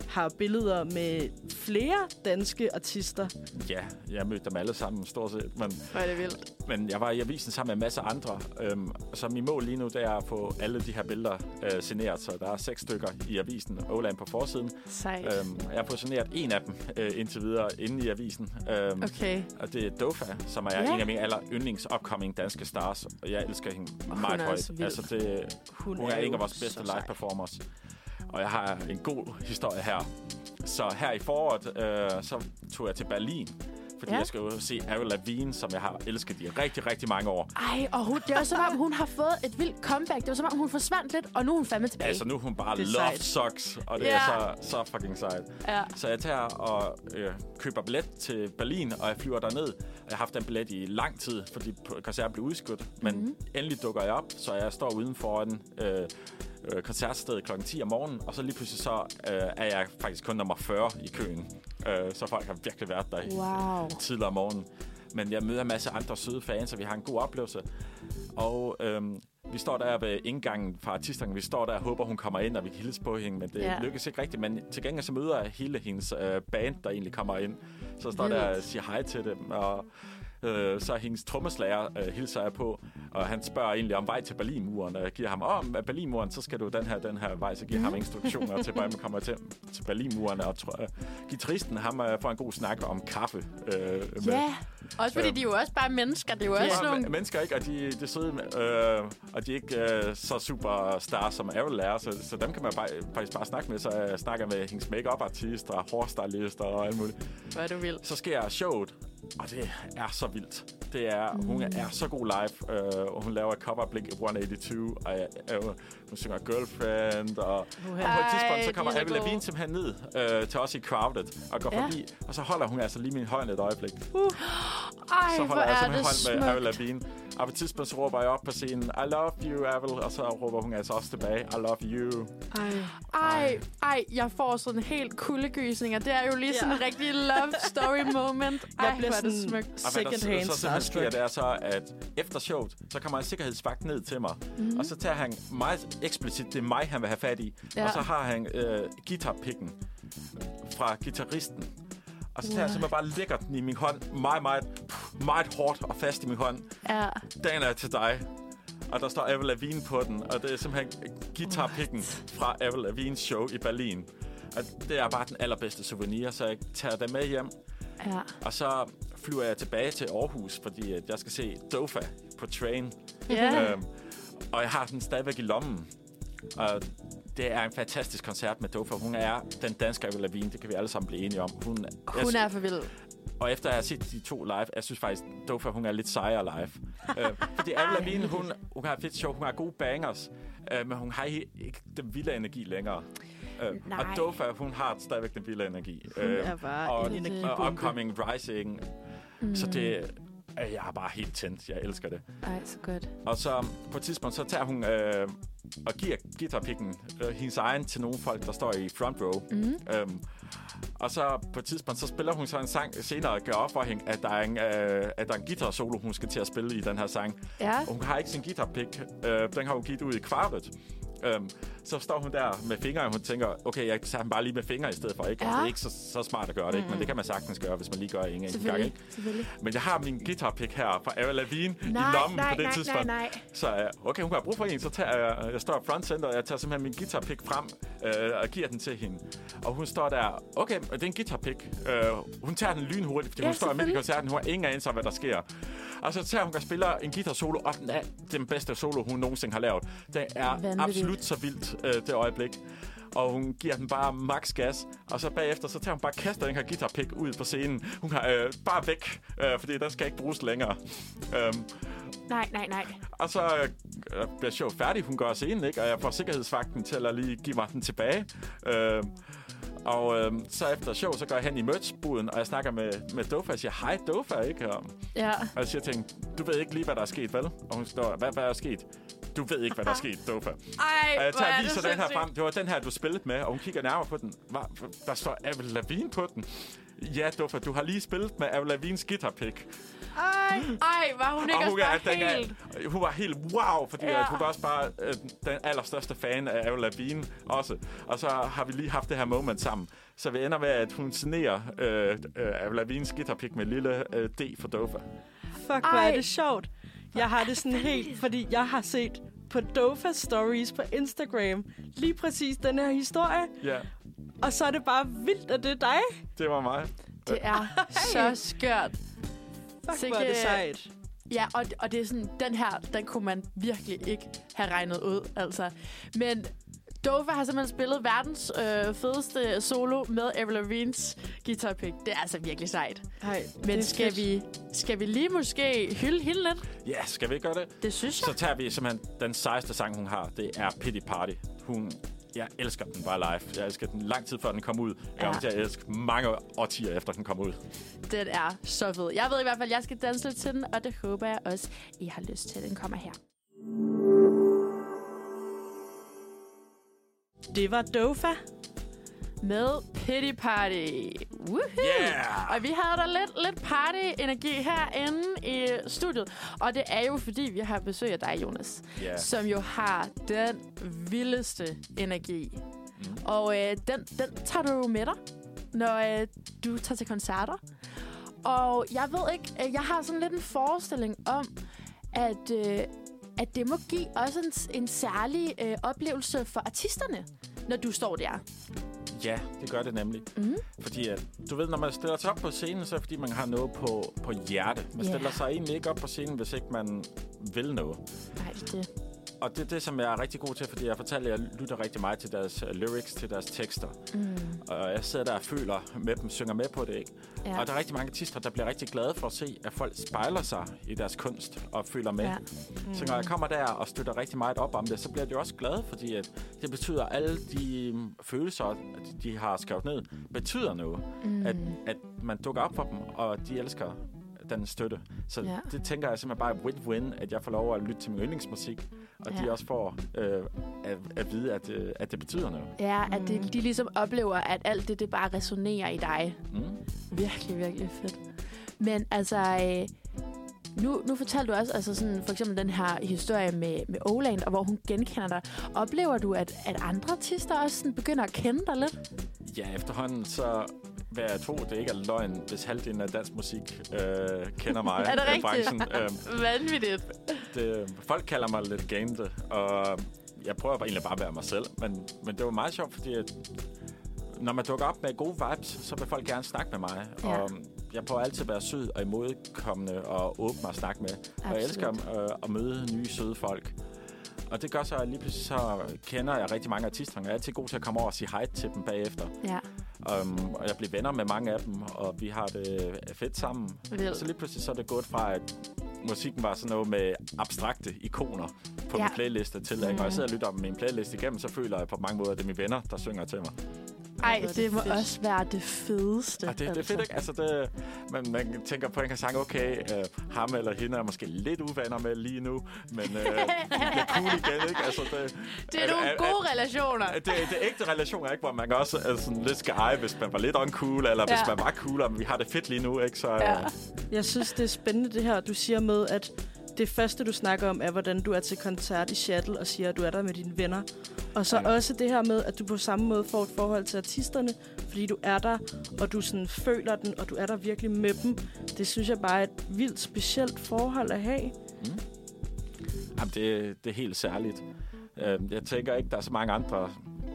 har billeder med flere danske artister. Ja, jeg mødte dem alle sammen stort set, men, Hvor er det vildt. men jeg var i avisen sammen med en masse andre. Øhm, så min mål lige nu, det er at få alle de her billeder øh, signeret, så der er seks stykker i avisen, Oland på forsiden. Sejt. Øhm, jeg har fået signeret en af dem øh, indtil videre inde i avisen. Øhm, Okay. Og det er Dofa, som er Ja. en af mine aller yndlings upcoming danske stars. Og jeg elsker hende hun meget er højt. også vild. Altså, det, Hun, hun er en jo af vores bedste live performers. Og jeg har en god historie her. Så her i foråret, øh, så tog jeg til Berlin. Fordi Ja. jeg skal jo se Avril Lavigne, som jeg har elsket i rigtig, rigtig mange år. Ej, og hun, det er som om, hun har fået et vildt comeback. Det var som om, hun forsvandt lidt, og nu er hun fandme tilbage. Altså nu er hun bare love sejt. socks, og det Ja. er så, så fucking sejt. Ja. Så jeg tager og øh, køber billet til Berlin, og jeg flyver derned. Jeg har haft den billet i lang tid, fordi koncerten blev udskudt. Men Mhm. mm-hmm. endelig dukker jeg op, så jeg står uden for den øh, øh, koncertstedet kl. 10 om morgenen. Og så lige pludselig så øh, er jeg faktisk kun nummer 40 i køen. Øh, så folk har virkelig været der i Wow. tidligere om morgenen. Men jeg møder en masse andre søde fans, så vi har en god oplevelse. Og øhm, vi står der ved indgangen fra artisterne. Vi står der og håber, hun kommer ind, og vi kan hilse på hende. Men det ja. lykkes ikke rigtigt. Men til gengæld så møder jeg hele hendes øh, band, der egentlig kommer ind. Så står der og siger hej til dem. Og øh, så hendes trommeslager øh, hilser jeg på. Og han spørger egentlig om vej til Berlinmuren. Og jeg giver ham, om oh, Berlinmuren, så skal du den her, den her vej. Så giver ham instruktioner til, hvordan man kommer til, til Berlinmuren. Og tror, øh, guitaristen, ham øh, får en god snak om kaffe. Øh, Ja, også fordi Øhm. de er jo også bare mennesker. Det er jo de også er nogle... mennesker, ikke? Og de, de er søde, øh, og de er ikke øh, så superstar som Avril er, så, så dem kan man bare, faktisk bare snakke med. Så jeg snakker med hendes make artist og hårstylister og alt muligt. Er du vild. Så sker showet, og det er så vildt. Det er, mm. Hun er så god live, øh, og hun laver et cover Blink 182, og øh, hun synger Girlfriend, og, og på et tidspunkt så kommer er Avril. Lavigne simpelthen ned øh, til os i Crowded, og går Ja. forbi, og så holder hun altså lige min hånd et øjeblik. Ej, så hvor holder jeg simpelthen det hånd med Avril smukt. Lavigne. Og på et tidspunkt så råber jeg op på scenen, I love you, Avril, og så råber hun altså også tilbage, I love you. Ej. Ej, ej, jeg får sådan helt kuldegysninger. Det er jo lige sådan en rigtig love story moment. Ej, Jeg bliver hvor er det sådan smukt. Second hand så, så sker, det er så, at efter showet, så kommer en sikkerhedsvagt ned til mig. Mhm. Mm. Og så tager han meget eksplicit, det er mig, han vil have fat i. Ja. Og så har han øh, guitarpikken fra gitarristen. Og så tager jeg simpelthen bare lægger den i min hånd, meget, meget, meget hårdt og fast i min hånd. Ja. Den er til dig. Og der står Avril Lavigne på den, og det er simpelthen guitarpikken fra Avril Lavignes show i Berlin. Og det er bare den allerbedste souvenir, så jeg tager den med hjem. Ja. Og så flyver jeg tilbage til Aarhus, fordi jeg skal se Dofa på Train. Ja. Øhm, og jeg har den stadigvæk i lommen. Og det er en fantastisk koncert med Dofa. Hun er den danske Avril Lavigne, det kan vi alle sammen blive enige om. Hun, Hun er for vild. og efter at have set de to live, jeg synes faktisk, Dofa, hun er lidt sejere live. øh, fordi Avril Lavigne, hun, hun har fedt show, hun har gode bangers, øh, men hun har ikke den vilde energi længere. Øh, Nej. og Dofa, hun har stadigvæk den vilde energi. Hun er bare og, en og energibombe. Upcoming Rising. Mm. Så det er jeg er bare helt tændt. Jeg elsker det. Ej, så godt. Og så på et tidspunkt, så tager hun øh, og giver guitarpikken øh, hendes egen til nogle folk, der står i front row. Mm. Øhm, og så på et tidspunkt, så spiller hun så en sang senere og gør op for hende, at der er en, øh, at der er en guitar-solo, hun skal til at spille i den her sang. Ja. Og hun har ikke sin guitarpick. Øh, den har hun givet ud i kvartet. Øhm, så står hun der med fingre, og hun tænker, okay, jeg tager den bare lige med fingre i stedet for. Ikke? Ja. Altså, det er ikke så, så smart at gøre det, ikke? men det kan man sagtens gøre, hvis man lige gør en enkelt gang. Ikke? Men jeg har min guitarpick her fra Avril Lavigne i Nej, lommen nej, på det nej, tidspunkt. nej, nej. Så øh, okay, hun har brug for en, så tager jeg, jeg står front center, og jeg tager simpelthen min guitarpick frem øh, og giver den til hende. Og hun står der, okay, det er en guitarpick. Øh, hun tager den lynhurtigt, fordi Ja, hun står midt i koncerten, hun har ingen anelse om, hvad der sker. Og så tager hun og spiller en guitar solo, og den er den bedste solo, hun nogensinde har lavet. Det er Vanvittigt. absolut så vildt, øh, det øjeblik. Og hun giver den bare max gas. Og så bagefter, så tager hun bare og kaster den her guitarpick ud på scenen. Hun har øh, bare væk, øh, fordi den skal ikke bruges længere. Øhm, Nej, nej, nej. og så øh, bliver showet færdig. Hun går scenen, ikke? Og jeg får sikkerhedsvagten til at lige give mig den tilbage. Øh, og øh, så efter show, så går jeg hen i merchbuden, og jeg snakker med, med Dofa. Jeg siger, hej Dofa, ikke? Og, Ja. og jeg siger til hende, du ved ikke lige, hvad der er sket, vel? Og hun står, hvad, hvad er sket? Du ved ikke, hvad der er sket, Dofa. Ej, Og jeg tager er og viser den her frem. Det var den her, du spillede med, og hun kigger nærmere på den. Der står Avril Lavigne på den. Ja, Dofa, du har lige spillet med Avril Lavignes guitarpick. Ej, ej, var hun ikke Og også hun, bare er, den helt... er, hun var helt wow, fordi Ja. ja. at hun var også bare øh, den allerstørste fan af Avril Lavigne også. Og så har vi lige haft det her moment sammen. Så vi ender med, at hun signerer øh, øh, Avril Lavignes guitarpick med en lille øh, D for Dofa. Fuck, hvor er det sjovt. Jeg har det sådan helt, fordi jeg har set på Dofa Stories på Instagram lige præcis den her historie. Ja, Og så er det bare vildt, at det er dig. det var mig. Det er så skørt. Fuck, Sikke- hvor er det sejt. Ja, og, og det er sådan, den her, den kunne man virkelig ikke have regnet ud, altså. Men Dova har simpelthen spillet verdens øh, fedeste solo med Avril Lavignes guitar pick. Det er altså virkelig sejt. Ej, Men skal fedt. vi, skal vi lige måske hylde hende lidt? Ja, skal vi ikke gøre det? Det synes jeg. Så tager vi simpelthen den sejeste sang, hun har. Det er Pity Party. Hun, jeg elsker den bare live. Jeg elsker den lang tid før den kom ud. Jeg Ja. kommer til at elske mange årtier efter den kom ud. Den er så fed. Jeg ved i hvert fald, at jeg skal danse lidt til den, og det håber jeg også, I har lyst til. Den kommer her. Det var Dofa. Med Pity Party. Woohoo! Yeah! Og vi havde da lidt, lidt party-energi herinde i studiet. Og det er jo, fordi vi har besøg af dig, Jonas. Ja. Som jo har den vildeste energi. Mm. Og øh, den, den tager du jo med dig, når øh, du tager til koncerter. Og jeg ved ikke, øh, jeg har sådan lidt en forestilling om, at, øh, at det må give også en, en særlig øh, oplevelse for artisterne, når du står der. Ja, det gør det nemlig. Mm. Fordi at, du ved, når man stiller sig op på scenen, så er det fordi, man har noget på, på hjerte. Man Ja. stiller sig egentlig ikke op på scenen, hvis ikke man vil noget. Nej, det. Og det er det, som jeg er rigtig god til, fordi jeg fortæller, at jeg lytter rigtig meget til deres uh, lyrics, til deres tekster. Mm. Og jeg sidder der og føler med dem, synger med på det, ikke? Ja. Og der er rigtig mange artister, der bliver rigtig glade for at se, at folk spejler sig i deres kunst og føler med. Ja. Mm. Så når jeg kommer der og støtter rigtig meget op om det, så bliver de også glade, fordi at det betyder, at alle de mm, følelser, de har skrevet ned, betyder noget. Mm. At, at man dukker op for dem, og de elsker den støtte. Så Ja. det tænker jeg simpelthen bare win-win, at jeg får lov at lytte til min yndlingsmusik, og Ja. de også får øh, at, at vide, at, øh, at det betyder noget. Ja, at de, de ligesom oplever, at alt det, det bare resonerer i dig. Mm. Virkelig, virkelig fedt. Men altså, øh, nu, nu fortalte du også altså sådan, for eksempel den her historie med, med Oland, og hvor hun genkender dig. Oplever du, at, at andre artister også sådan begynder at kende dig lidt? Ja, efterhånden så vil jeg tro, det ikke er løgn, hvis halvdelen af dansk musik øh, kender mig. Er det rigtigt? branchen. Øhm, Vanvittigt. det, folk kalder mig lidt gamede, og jeg prøver bare egentlig bare at være mig selv. Men, men det var meget sjovt, fordi at, når man dukker op med gode vibes, så vil folk gerne snakke med mig. Ja. Og jeg prøver altid at være sød og imodkommende og åbne og snakke med. Og jeg elsker øh, at møde nye, søde folk. Og det gør så, at lige pludselig så kender jeg rigtig mange artister. og Jeg er altid god til at komme over og sige hej til dem bagefter. Ja, Um, og jeg bliver venner med mange af dem, og vi har det fedt sammen. vildt. Og så lige pludselig så er det gået fra, at musikken var sådan noget med abstrakte ikoner på Ja. min playliste til, at når Mm. jeg sidder og lytter min playlist igennem, så føler jeg på mange måder, at det er mine venner, der synger til mig. Ej, er det må fedt. også være det fedeste. Og det, det er fedt, ikke? Altså, det, man, man tænker på en sang, okay, øh, ham eller hende er måske lidt uvenner med lige nu, men øh, de bliver cool igen, ikke? Altså, det, Det er nogle gode relationer. Det, det er ægte relationer, ikke? Hvor man kan også er sådan lidt skal eje, hvis man var lidt uncool, eller hvis Ja. man var cool, og vi har det fedt lige nu, ikke? Så, Ja. øh, Jeg synes, det er spændende det her, du siger med, at det første, du snakker om, er, hvordan du er til koncert i Shuttle og siger, at du er der med dine venner. Og så Ja. også det her med, at du på samme måde får et forhold til artisterne, fordi du er der, og du sådan føler den, og du er der virkelig med dem. Det synes jeg bare er et vildt specielt forhold at have. Mm. Jamen, det, det er helt særligt. Øh, jeg tænker ikke, der er så mange andre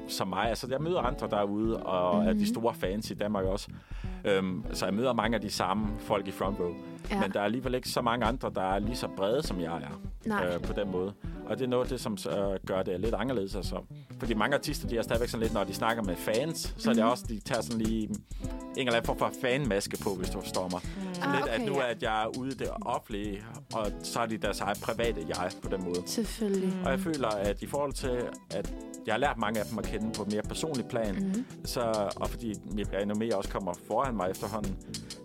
som mig. Altså, jeg møder andre derude, og mm-hmm. er de store fans i Danmark også. Øhm, så jeg møder mange af de samme folk i front row. Ja. Ja. Men der er alligevel ikke så mange andre, der er lige så brede, som jeg er. Nej. Øh, på den måde. Og det er noget af det, som øh, gør det lidt anderledes. Altså. Fordi mange artister, de er stadigvæk sådan lidt, når de snakker med fans, så er det Mhm. også, de tager sådan lige en eller anden form for fanmaske på, hvis du forstår mig. Sådan Ah, lidt, at okay, nu ja. er at jeg er ude i det offentlige, og så er de deres eget private jeg på den måde. Selvfølgelig. Og jeg føler, at i forhold til, at jeg har lært mange af dem at kende på mere personligt plan, mm. så, og fordi mit renommé også kommer foran mig efterhånden,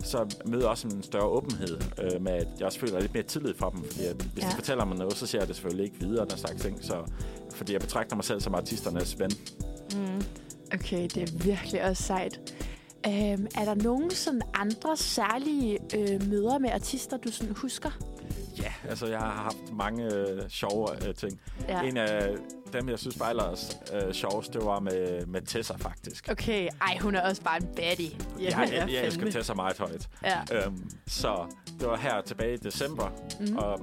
så møder også en større åbenhed øh, med, at jeg også føler lidt mere tillid for dem. Fordi at hvis ja. de fortæller mig noget, så ser jeg det selvfølgelig ikke videre, den slags ting. Så, fordi jeg betragter mig selv som artisternes ven. Mm. Okay, det er virkelig også sejt. Øhm, er der nogen sådan andre særlige øh, møder med artister, du sådan husker? Ja, altså jeg har haft mange øh, sjove øh, ting. Ja. En af dem, jeg synes var ellers øh, sjovest, det var med, med Tessa faktisk. Okay, ej, hun er også bare en baddie. Ja, jeg, jeg, jeg elsker. Tessa meget højt. Ja. Øhm, så det var her tilbage i december, mm. og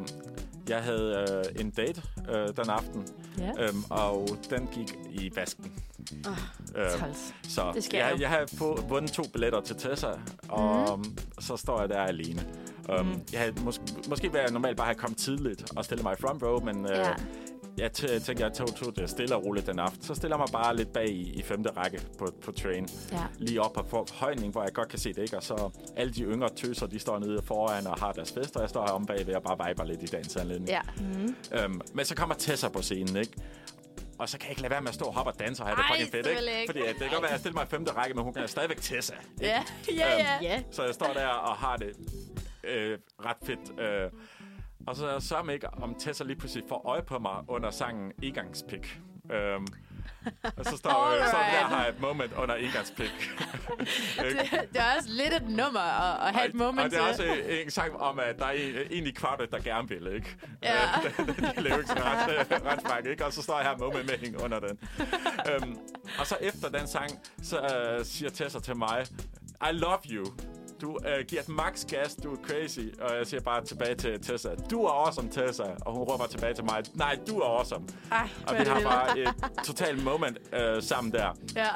jeg havde øh, en date øh, den aften, Ja. øhm, og den gik i vasken. Ah, Øhm, så Det jeg, jeg havde få, vundet to billetter til Tessa, og mm. så står jeg der alene. Um, Mhm. jeg havde måske, måske ville jeg normalt bare have kommet tidligt og stille mig i front row, men Ja. øh, jeg t- tænkte, jeg tog, tog det stille og roligt den aften. Så stiller jeg mig bare lidt bag i, i femte række på, på train. Ja. Lige op på højning, hvor jeg godt kan se det, ikke? Og så alle de yngre tøser, de står nede foran og har deres fest, og jeg står her om bagved og bare viber lidt i dagens anledning. Ja. mm. Øhm, men så kommer Tessa på scenen, ikke? Og så kan jeg ikke lade være med at stå og hoppe og danse og have det Ej, fucking fedt, ikke? ikke. Fordi at det kan godt være, at jeg stiller mig i femte række, men hun kan stadigvæk Tessa. Ja, ja, ja. Ja. Så jeg står der og har det øh, ret fedt. Øh, og så er jeg sørme ikke, om Tessa lige pludselig får øje på mig under sangen Egangspik. Øhm, og så står, øh, så der Alright. har jeg et moment under Egangspik. Det, det er også lidt et nummer at, at have et moment og det er også en, en sang om, at der er en, en i kvartet, der gerne vil, ikke? Ja. Øh, de lever ikke ret, ret fræk, ikke? Og så står jeg her moment med hende under den. øhm, og så efter den sang, så øh, siger Tessa til mig, I love you. Du øh, giver max gas, du er crazy. Og jeg siger bare tilbage til Tessa, du er awesome, Tessa. Og hun råber tilbage til mig, nej, du er awesome. Ej, Og vi har bare et totalt moment øh, sammen der. Ja.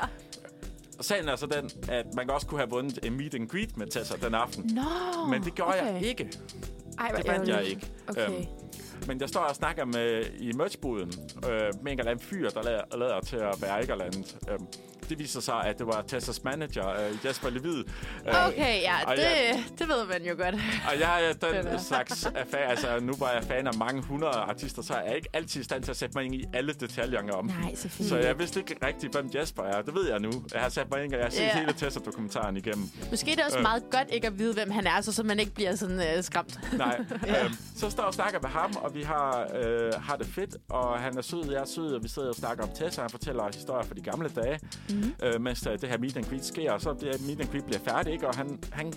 Og sagen er så den, at man også kunne have vundet en meet and greet med Tessa den aften. Nå, Men det gjorde okay. jeg ikke. Ej, Det vandt jeg ikke. Okay. Øhm, men jeg står og snakker med, i merchbuden øh, med en eller anden fyr, der lader, lader til at være ikke eller andet. Øhm, det viser sig, at det var Tessas manager, øh, Jesper Levid. Øh, Okay, ja, og det, jeg- det ved man jo godt. Og jeg er Den er- slags af fan, altså nu var jeg fan af mange hundrede artister, så er jeg ikke altid i stand til at sætte mig ind i alle detaljerne om. Nej, selvfølgelig. Så jeg vidste ikke rigtigt, hvem Jesper er. Det ved jeg nu. Jeg har sat mig ind, og jeg har set Ja. hele Tessa-dokumentaren igennem. Måske er det også Øh. meget godt ikke at vide, hvem han er, så, så man ikke bliver sådan øh, skræmt. Nej. øhm, så står jeg og snakker med ham, og vi har, øh, har det fedt, og han er sød, jeg er sød, og vi sidder og snakker om Tessa, han fortæller historier fra de gamle dage, mm. Øh, mens øh, det her meet and greet sker, og så bliver meet and greet bliver færdig, ikke? og han, han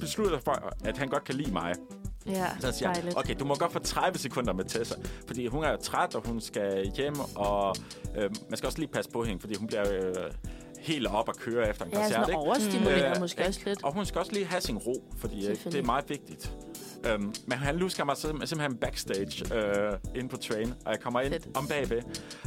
beslutter for, at han godt kan lide mig. Ja, Så siger jeg, dejligt. okay, du må godt få 30 sekunder med Tessa, fordi hun er træt, og hun skal hjem, og øh, man skal også lige passe på hende, fordi hun bliver øh, helt op og køre efter en Ja, koncert, sådan ikke? overstimuleret Øh, måske ikke? også lidt. Og hun skal også lige have sin ro, fordi øh, det er meget vigtigt. Um, men han lusker mig sim- simpelthen backstage øh, inde på train, og jeg kommer ind Fedt. om bagved.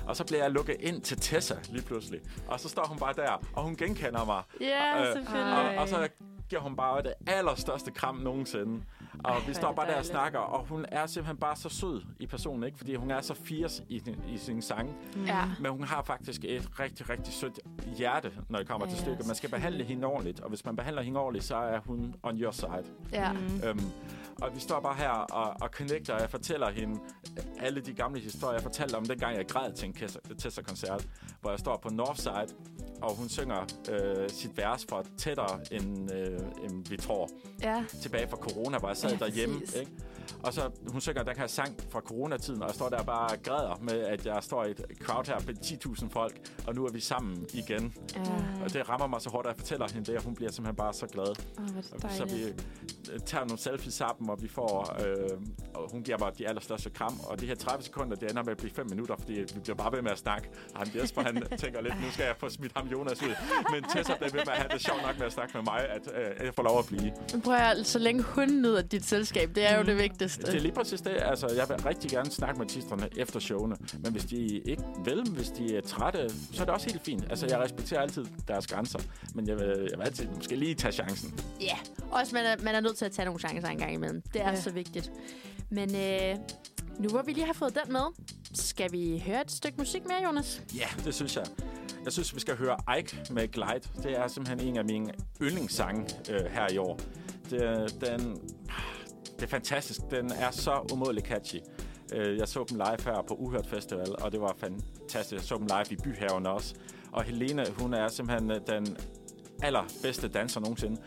Og så bliver jeg lukket ind til Tessa lige pludselig. Og så står hun bare der, og hun genkender mig. Ja, Øh, selvfølgelig. og, og så giver hun bare det allerstørste kram nogensinde. Og Ej, vi står bare der og snakker, og hun er simpelthen bare så sød i personen, ikke? Fordi hun er så fierce i, i sin sang. Ja. Men hun har faktisk et rigtig, rigtig sødt hjerte, når det kommer Ja, til stykket. Man skal behandle hende ordentligt, og hvis man behandler hende ordentligt, så er hun on your side. ja. Mm. Øhm, og vi står bare her og, og connecter, og jeg fortæller hende alle de gamle historier. Jeg fortalte om dengang, jeg græd til en Tessa- Tessa-koncert, hvor jeg står på Northside og hun synger øh, sit vers for tættere, end, øh, end vi tror. Ja. Tilbage fra corona, hvor jeg sad Ja, derhjemme. præcis. Ikke? Og så hun synger den her sang fra coronatiden, og jeg står der bare og græder med, at jeg står i et crowd her med 10.000 folk, og nu er vi sammen igen. Ja. Og det rammer mig så hårdt, at jeg fortæller hende det, og hun bliver simpelthen bare så glad. Det Så vi tager nogle selfies sammen, og vi får... Øh, og hun giver mig de allerstørste kram. Og de her 30 sekunder, det ender med at blive 5 minutter, fordi vi bliver bare ved med at snakke. Ham Jesper, han tænker lidt, nu skal jeg få smidt ham Jonas ud. Men Tessa bliver ved med at have det sjovt nok med at snakke med mig, at øh, jeg får lov at blive. Prøv at så længe hun nyder dit selskab, det er jo det vigtigste. Det er lige præcis det. Altså, jeg vil rigtig gerne snakke med artisterne efter showene. Men hvis de ikke vil, hvis de er trætte, så er det også helt fint. Altså, jeg respekterer altid deres grænser. Men jeg vil, jeg vil altid måske lige tage chancen. Ja, også man er, man er nødt til at tage nogle chancer en gang imellem. Det er Ja. så vigtigt. Men øh, nu hvor vi lige har fået den med, skal vi høre et stykke musik mere, Jonas? Ja, det synes jeg. Jeg synes, vi skal høre Ike med Glide. Det er simpelthen en af mine yndlingssange øh, her i år. Det, den, det er fantastisk. Den er så umådelig catchy. Øh, jeg så dem live her på Uhørt Festival, og det var fantastisk. Jeg så dem live i Byhaven også. Og Helene, hun er simpelthen øh, den allerbedste danser nogensinde.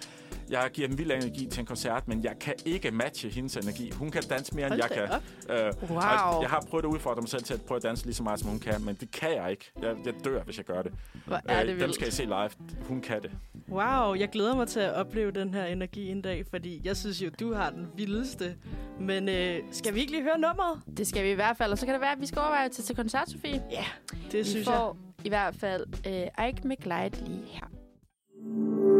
Jeg giver dem vild energi til en koncert, men jeg kan ikke matche hendes energi. Hun kan danse mere, end Hold jeg da kan. Øh, Wow. Jeg har prøvet at udfordre mig selv til at prøve at danse lige så meget, som hun kan, men det kan jeg ikke. Jeg, jeg dør, hvis jeg gør det. Hvor er det dem vildt. skal I se live. Hun kan det. Wow, jeg glæder mig til at opleve den her energi en dag, fordi jeg synes jo, du har den vildeste. Men øh, skal vi ikke lige høre nummeret? Det skal vi i hvert fald, og så kan det være, at vi skal overveje til, til koncert, Sofie. Ja, det vi synes får i hvert fald øh, Ike McGlide lige her.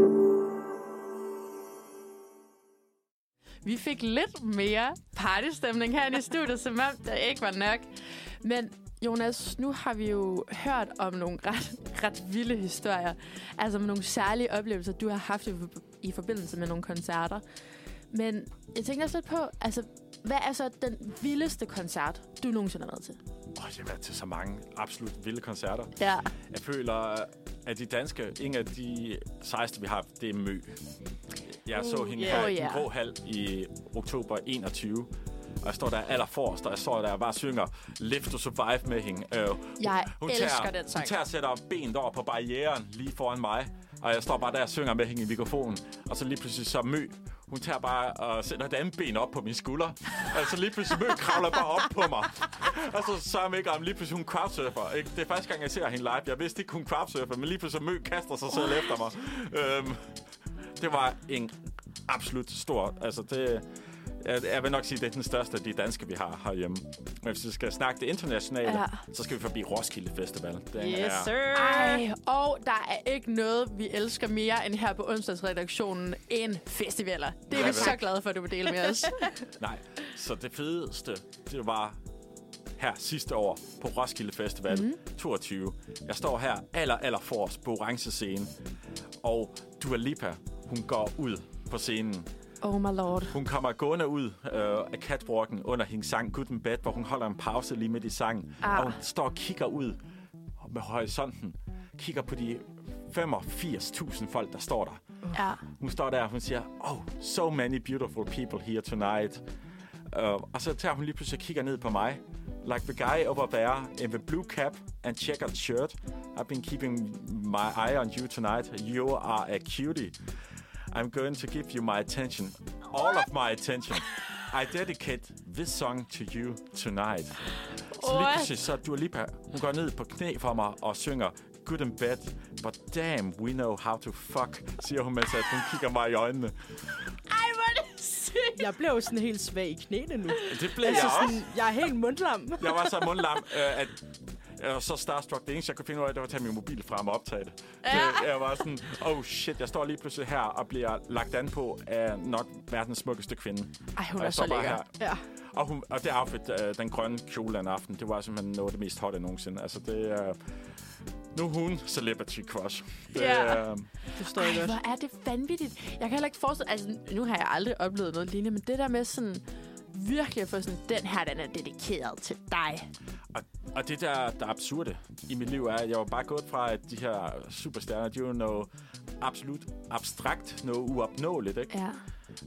Vi fik lidt mere partystemning her i studiet, som om der ikke var nok. Men Jonas, nu har vi jo hørt om nogle ret, ret vilde historier. Altså med nogle særlige oplevelser, du har haft i, i forbindelse med nogle koncerter. Men jeg tænker også lidt på, altså, hvad er så den vildeste koncert, du nogensinde har været til? Oh, jeg har været til så mange absolut vilde koncerter. Ja. Jeg føler, at de danske, en af de sejeste, vi har, det er Mø. Jeg så Uh, hende yeah. her i Oh, den yeah. grå hal i oktober 21. Og jeg står der allerforrest, og jeg står der og bare synger Live to Survive med hende. Øh, Jeg hun elsker tager, den sang. Hun tager sætter benet over på barrieren lige foran mig. Og jeg står bare der og synger med hende i mikrofonen. Og så lige pludselig så Mø. Hun tager bare og sætter et andet ben op på min skulder. altså lige pludselig Mø kravler bare op på mig. Og så så jeg ikke om lige pludselig hun crowdsurfer. Ikke? Det er første gang, jeg ser hende live. Jeg vidste ikke, hun crowdsurfer, men lige pludselig Mø kaster sig selv efter mig. Øhm, det var en absolut stor... Altså, det, jeg, jeg vil nok sige, at det er den største af de danske, vi har herhjemme. Men hvis vi skal snakke det internationale, Ja. så skal vi forbi Roskilde Festival. Den Yes, er, sir. Ej, og der er ikke noget, vi elsker mere end her på onsdagsredaktionen end festivaler. Det er Nej, vi så glade for, at du vil dele med os. Nej, så det fedeste, det var her sidste år på Roskilde Festival mm. 22. Jeg står her aller, aller forrest på orange scene, og Dua Lipa, hun går ud på scenen. Oh my lord. Hun kommer gående ud øh, af catwalken under hendes sang Good and Bad, hvor hun holder en pause lige midt i sangen. Ah. Og hun står og kigger ud med horisonten. Kigger på de 85.000 folk, der står der. Ja. Hun står der, og hun siger, oh, so many beautiful people here tonight. Uh, og så tager hun lige pludselig og kigger ned på mig. Like the guy over there in the blue cap and checkered shirt. I've been keeping my eye on you tonight. You are a cutie. I'm going to give you my attention. All of my attention. I dedicate this song to you tonight. Så lige så er Dua Lipa, hun går ned på knæ for mig og synger Good and bad, but damn, we know how to fuck, siger hun, mens at hun kigger mig i øjnene. Ej, hvor er det sygt. Jeg blev jo sådan helt svag i knæene nu. Det blev Altså jeg også. sådan, jeg er helt mundlam. Jeg var så mundlam, øh, at jeg var så starstruck. Det eneste, jeg kunne finde ud af, det var at tage min mobil frem og optage det. Ja. Jeg var sådan, oh shit, jeg står lige pludselig her og bliver lagt an på af nok verdens smukkeste kvinde. Ej, hun og er så lækker. her. Ja. Og, hun, og det outfit, øh, den grønne kjole den aften, det var simpelthen noget af det mest hotte nogensinde. Altså, det er... nu er hun celebrity crush. Det, Ja. øh, Det står jeg godt. hvor er det vanvittigt. Jeg kan heller ikke forestille... Altså, nu har jeg aldrig oplevet noget lignende, men det der med sådan... Virkelig få sådan, den her, den er dedikeret til dig. Og, og det der, der er absurde i mit liv, er, at jeg var bare gået fra, at de her superstjerner, de er jo noget absolut abstrakt, noget uopnåeligt, ikke? Ja.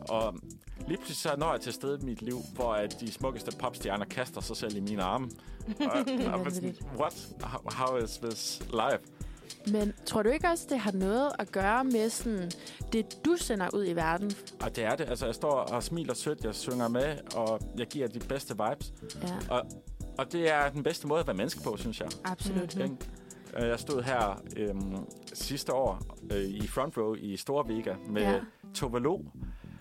Og lige pludselig så når jeg til et sted i mit liv, hvor at de smukkeste popstjerner kaster sig selv i mine arme. og, og, vanvittigt. what? How is this life? Men tror du ikke også, det har noget at gøre med sådan, det, du sender ud i verden? Og det er det. Altså, jeg står og smiler sødt, jeg synger med, og jeg giver de bedste vibes. Ja, Og, og det er den bedste måde at være menneske på, synes jeg. absolut. Mm. Jeg stod her øhm, sidste år øh, i front row i Store Vega med Ja. Tove Lo.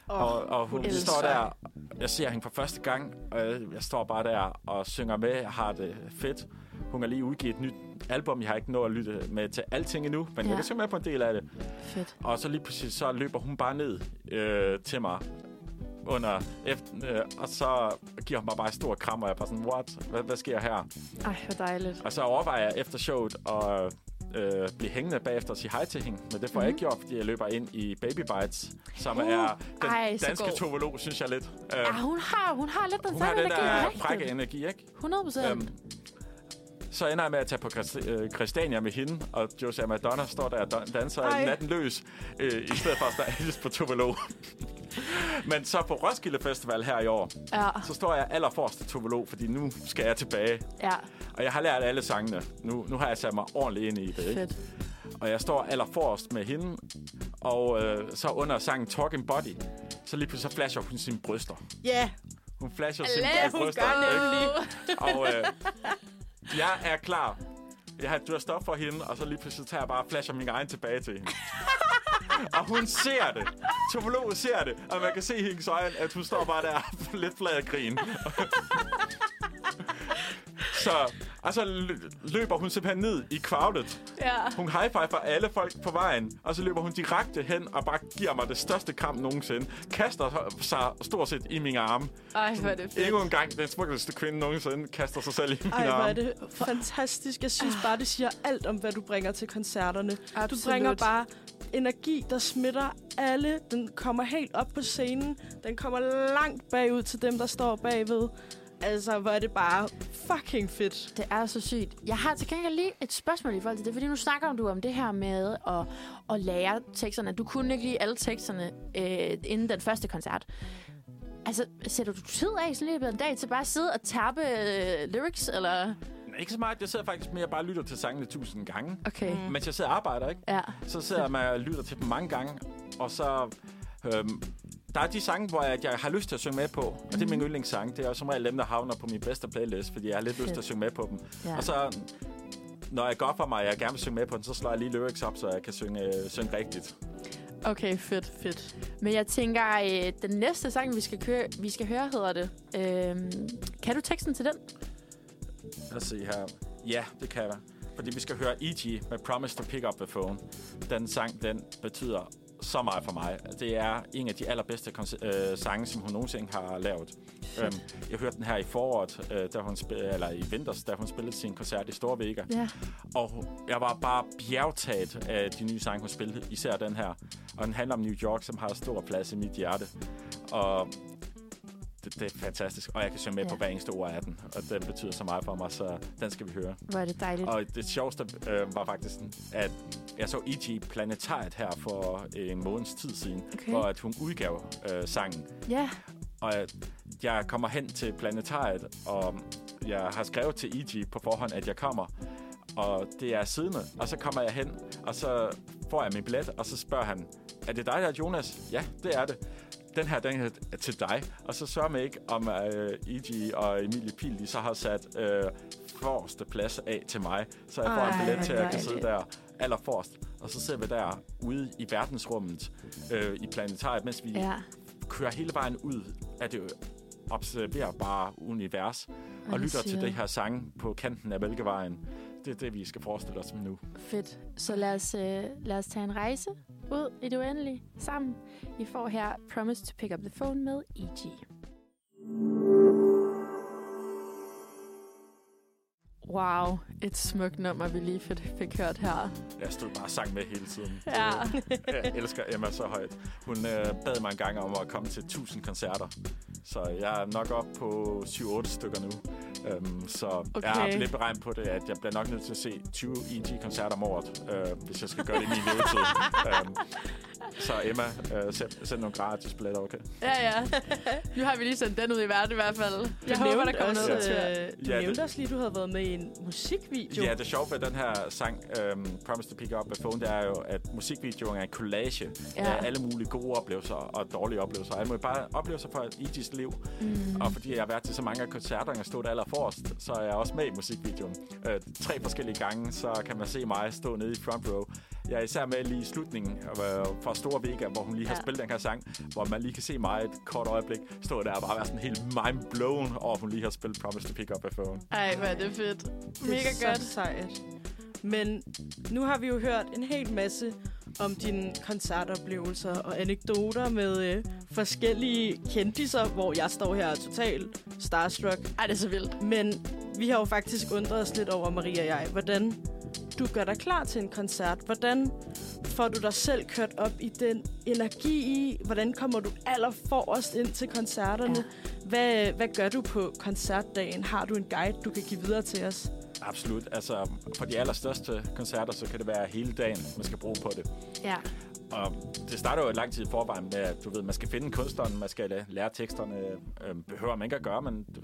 Og, og hun elsker. står der, jeg ser hende for første gang, og jeg, jeg står bare der og synger med, jeg har det fedt. Hun har lige udgivet et nyt album, jeg har ikke nået at lytte med til alting endnu, men ja. Jeg kan synge med på en del af det. Fedt. Og så lige pludselig så løber hun bare ned øh, til mig under efter, øh, og så giver hun mig bare et stort kram, og jeg er bare sådan, what? Hvad, hvad sker her? Ej, hvor dejligt. Og så overvejer jeg efter showet at øh, blive hængende bagefter og sige hej til hende. Men det får mm. jeg ikke gjort, fordi jeg løber ind i Baby Bites, som Uh, er den ej, danske tovolog, synes jeg lidt. Øh, Ja, hun har, hun har lidt den hun har samme den energi. der rigtigt. frække energi, ikke? 100 procent. Øhm, så ender jeg med at tage på øh, Christiania med hende, og Josia Madonna står der og dan- danser Ej. natten løs, øh, i stedet for at stå på Tovolo. Men så på Roskilde Festival her i år, ja, så står jeg allerforrest til Tovolo, fordi nu skal jeg tilbage. ja, Og jeg har lært alle sangene. Nu, nu har jeg sat mig ordentligt ind i det, ikke? fedt. Og jeg står allerforrest med hende, og øh, så under sangen Talking Body, så lige pludselig så flasher hun sine bryster. Ja, Hun flasher sine hun bryster. ikke? Og øh, jeg er klar. Jeg har du har stoppet for hende, og så lige pludselig tager jeg bare og flasher min egen tilbage til hende. og hun ser det. Topologen ser det, og man kan se i hendes øjne, at hun står bare der lidt flad og grin så, og så lø- løber hun simpelthen ned i crowdet. Ja. Hun high for alle folk på vejen, og så løber hun direkte hen og bare giver mig det største kram nogensinde. Kaster sig stort set i mine arme. Ej, hvor er det fedt. Endnu en gang, den smukkeste kvinde nogensinde kaster sig selv i mine ej, hvor arme. er det fantastisk. Jeg synes bare, det siger alt om, hvad du bringer til koncerterne. Absolut. Du bringer bare energi, der smitter alle. Den kommer helt op på scenen. Den kommer langt bagud til dem, der står bagved. Altså, hvor er det bare fucking fedt. Det er så sygt. Jeg har til gengæld lige et spørgsmål i forhold til det, fordi nu snakker du om det her med at, at lære teksterne. Du kunne ikke lige alle teksterne øh, inden den første koncert. Altså, sætter du tid af sådan lige en dag til bare at sidde og tappe øh, lyrics, eller? Ikke så meget. Jeg sidder faktisk mere og bare lytter til sangene tusind gange. Okay. Mm. Mens jeg sidder og arbejder, ikke? Ja. Så sidder jeg med og lytter til dem mange gange. Og så... Øhm, der er de sange, hvor jeg, jeg har lyst til at synge med på. Og det er min yndlingssang. Det er jo som regel dem, der havner på min bedste playlist, fordi jeg har lidt lyst til at synge med på dem. ja. Og så, når jeg går for mig, og jeg gerne vil synge med på den, så slår jeg lige lyrics op, så jeg kan synge, øh, synge rigtigt. Okay, fedt. Fedt. Men jeg tænker, øh, den næste sang, vi skal, køre, vi skal høre, hedder det. Øh, kan du teksten til den? Lad os se her. Ja, det kan jeg. Fordi vi skal høre E.G. med Promise to Pick Up the Phone. Den sang, den betyder så meget for mig. Det er en af de allerbedste øh, sange, som hun nogensinde har lavet. Øhm, jeg hørte den her i foråret, øh, da hun eller i vinters, da hun spillede sin koncert i Store Vega. Ja. Og jeg var bare bjergtaget af de nye sange, hun spillede. Især den her. Og den handler om New York, som har stor plads i mit hjerte. Og det, det er fantastisk. Og jeg kan synge med Ja. på hver eneste ord af den. Og den betyder så meget for mig, så den skal vi høre. Hvor er det dejligt. Og det sjoveste øh, var faktisk, at jeg så E.G. Planetariet her for en måneds tid siden, Okay. hvor at hun udgav øh, sangen. Ja. Og jeg kommer hen til Planetariet, og jeg har skrevet til E.G. på forhånd, at jeg kommer. Og det er siddende. Og så kommer jeg hen, og så får jeg min billet, og så spørger han, er det dig, der er Jonas? Ja, det er det. Den her, den er til dig. Og så sørger man ikke, om øh, E.G. og Emilie Pil, de så har sat øh, forreste plads af til mig. Så jeg får Ej, en billet til, at jeg kan sidde der allerforrest. Og så sidder vi der ude i verdensrummet øh, i planetariet, mens vi Ja. kører hele vejen ud af det observerbare univers og lytter til det her sang på kanten af Mælkevejen. Det er det, vi skal forestille os nu. Fedt. Så lad os, øh, lad os tage en rejse ud i det uendelige sammen. I får her Promise to Pick Up the Phone med E.G. Wow, et smukt nummer, vi lige fik, fik hørt her. Jeg stod bare og sang med hele tiden. Ja. Jeg elsker Emma så højt. Hun øh, bad mig en gang om at komme til 1000 koncerter. Så jeg er nok op på 7-8 stykker nu. Um, så okay. jeg har lidt beregnet på det, at jeg bliver nok nødt til at se 20 EG-koncerter om året, øh, hvis jeg skal gøre det i min levetid. um, Så Emma, øh, send, send nogle gratis billetter, okay? Ja, ja. Nu har vi lige sendt den ud i verden i hvert fald. Jeg Du håber, der kommer noget til. øh, du Ja, det- nævnte også lige, at du havde været med i en musikvideo. Ja, det sjove ved den her sang, um, Promise to Pick Up a Phone, det er jo, at musikvideoen er en collage Ja. af alle mulige gode oplevelser og dårlige oplevelser. Jeg må bare oplevelser fra Igis liv. Mm. Og fordi jeg har været til så mange af koncerterne og stået aller forrest, så er jeg også med i musikvideoen. Øh, tre forskellige gange, så kan man se mig stå nede i front row. Jeg er især med lige i slutningen øh, fra Store Vega, hvor hun lige har Ja. spillet den her sang, hvor man lige kan se mig et kort øjeblik stå der og bare være sådan helt mind-blown over, at hun lige har spillet Promise to Pick Up a Phone. Ej, hvor er det fedt. Det Mega er godt. så sejt. Men nu har vi jo hørt en hel masse om dine koncertoplevelser og anekdoter med øh, forskellige kendiser, hvor jeg står her totalt starstruck. Ej, det er så vildt. Men vi har jo faktisk undret os lidt over, Maria og jeg, hvordan du gør dig klar til en koncert. Hvordan får du dig selv kørt op i den energi i? Hvordan kommer du allerforrest ind til koncerterne? Ja. Hvad, hvad gør du på koncertdagen? Har du en guide, du kan give videre til os? Absolut. Altså, for de allerstørste koncerter, så kan det være hele dagen, man skal bruge på det. Ja. Og det starter jo et lang tid i forvejen med, at du ved, man skal finde kunstneren, man skal lære teksterne. Øh, behøver man ikke at gøre, men, du,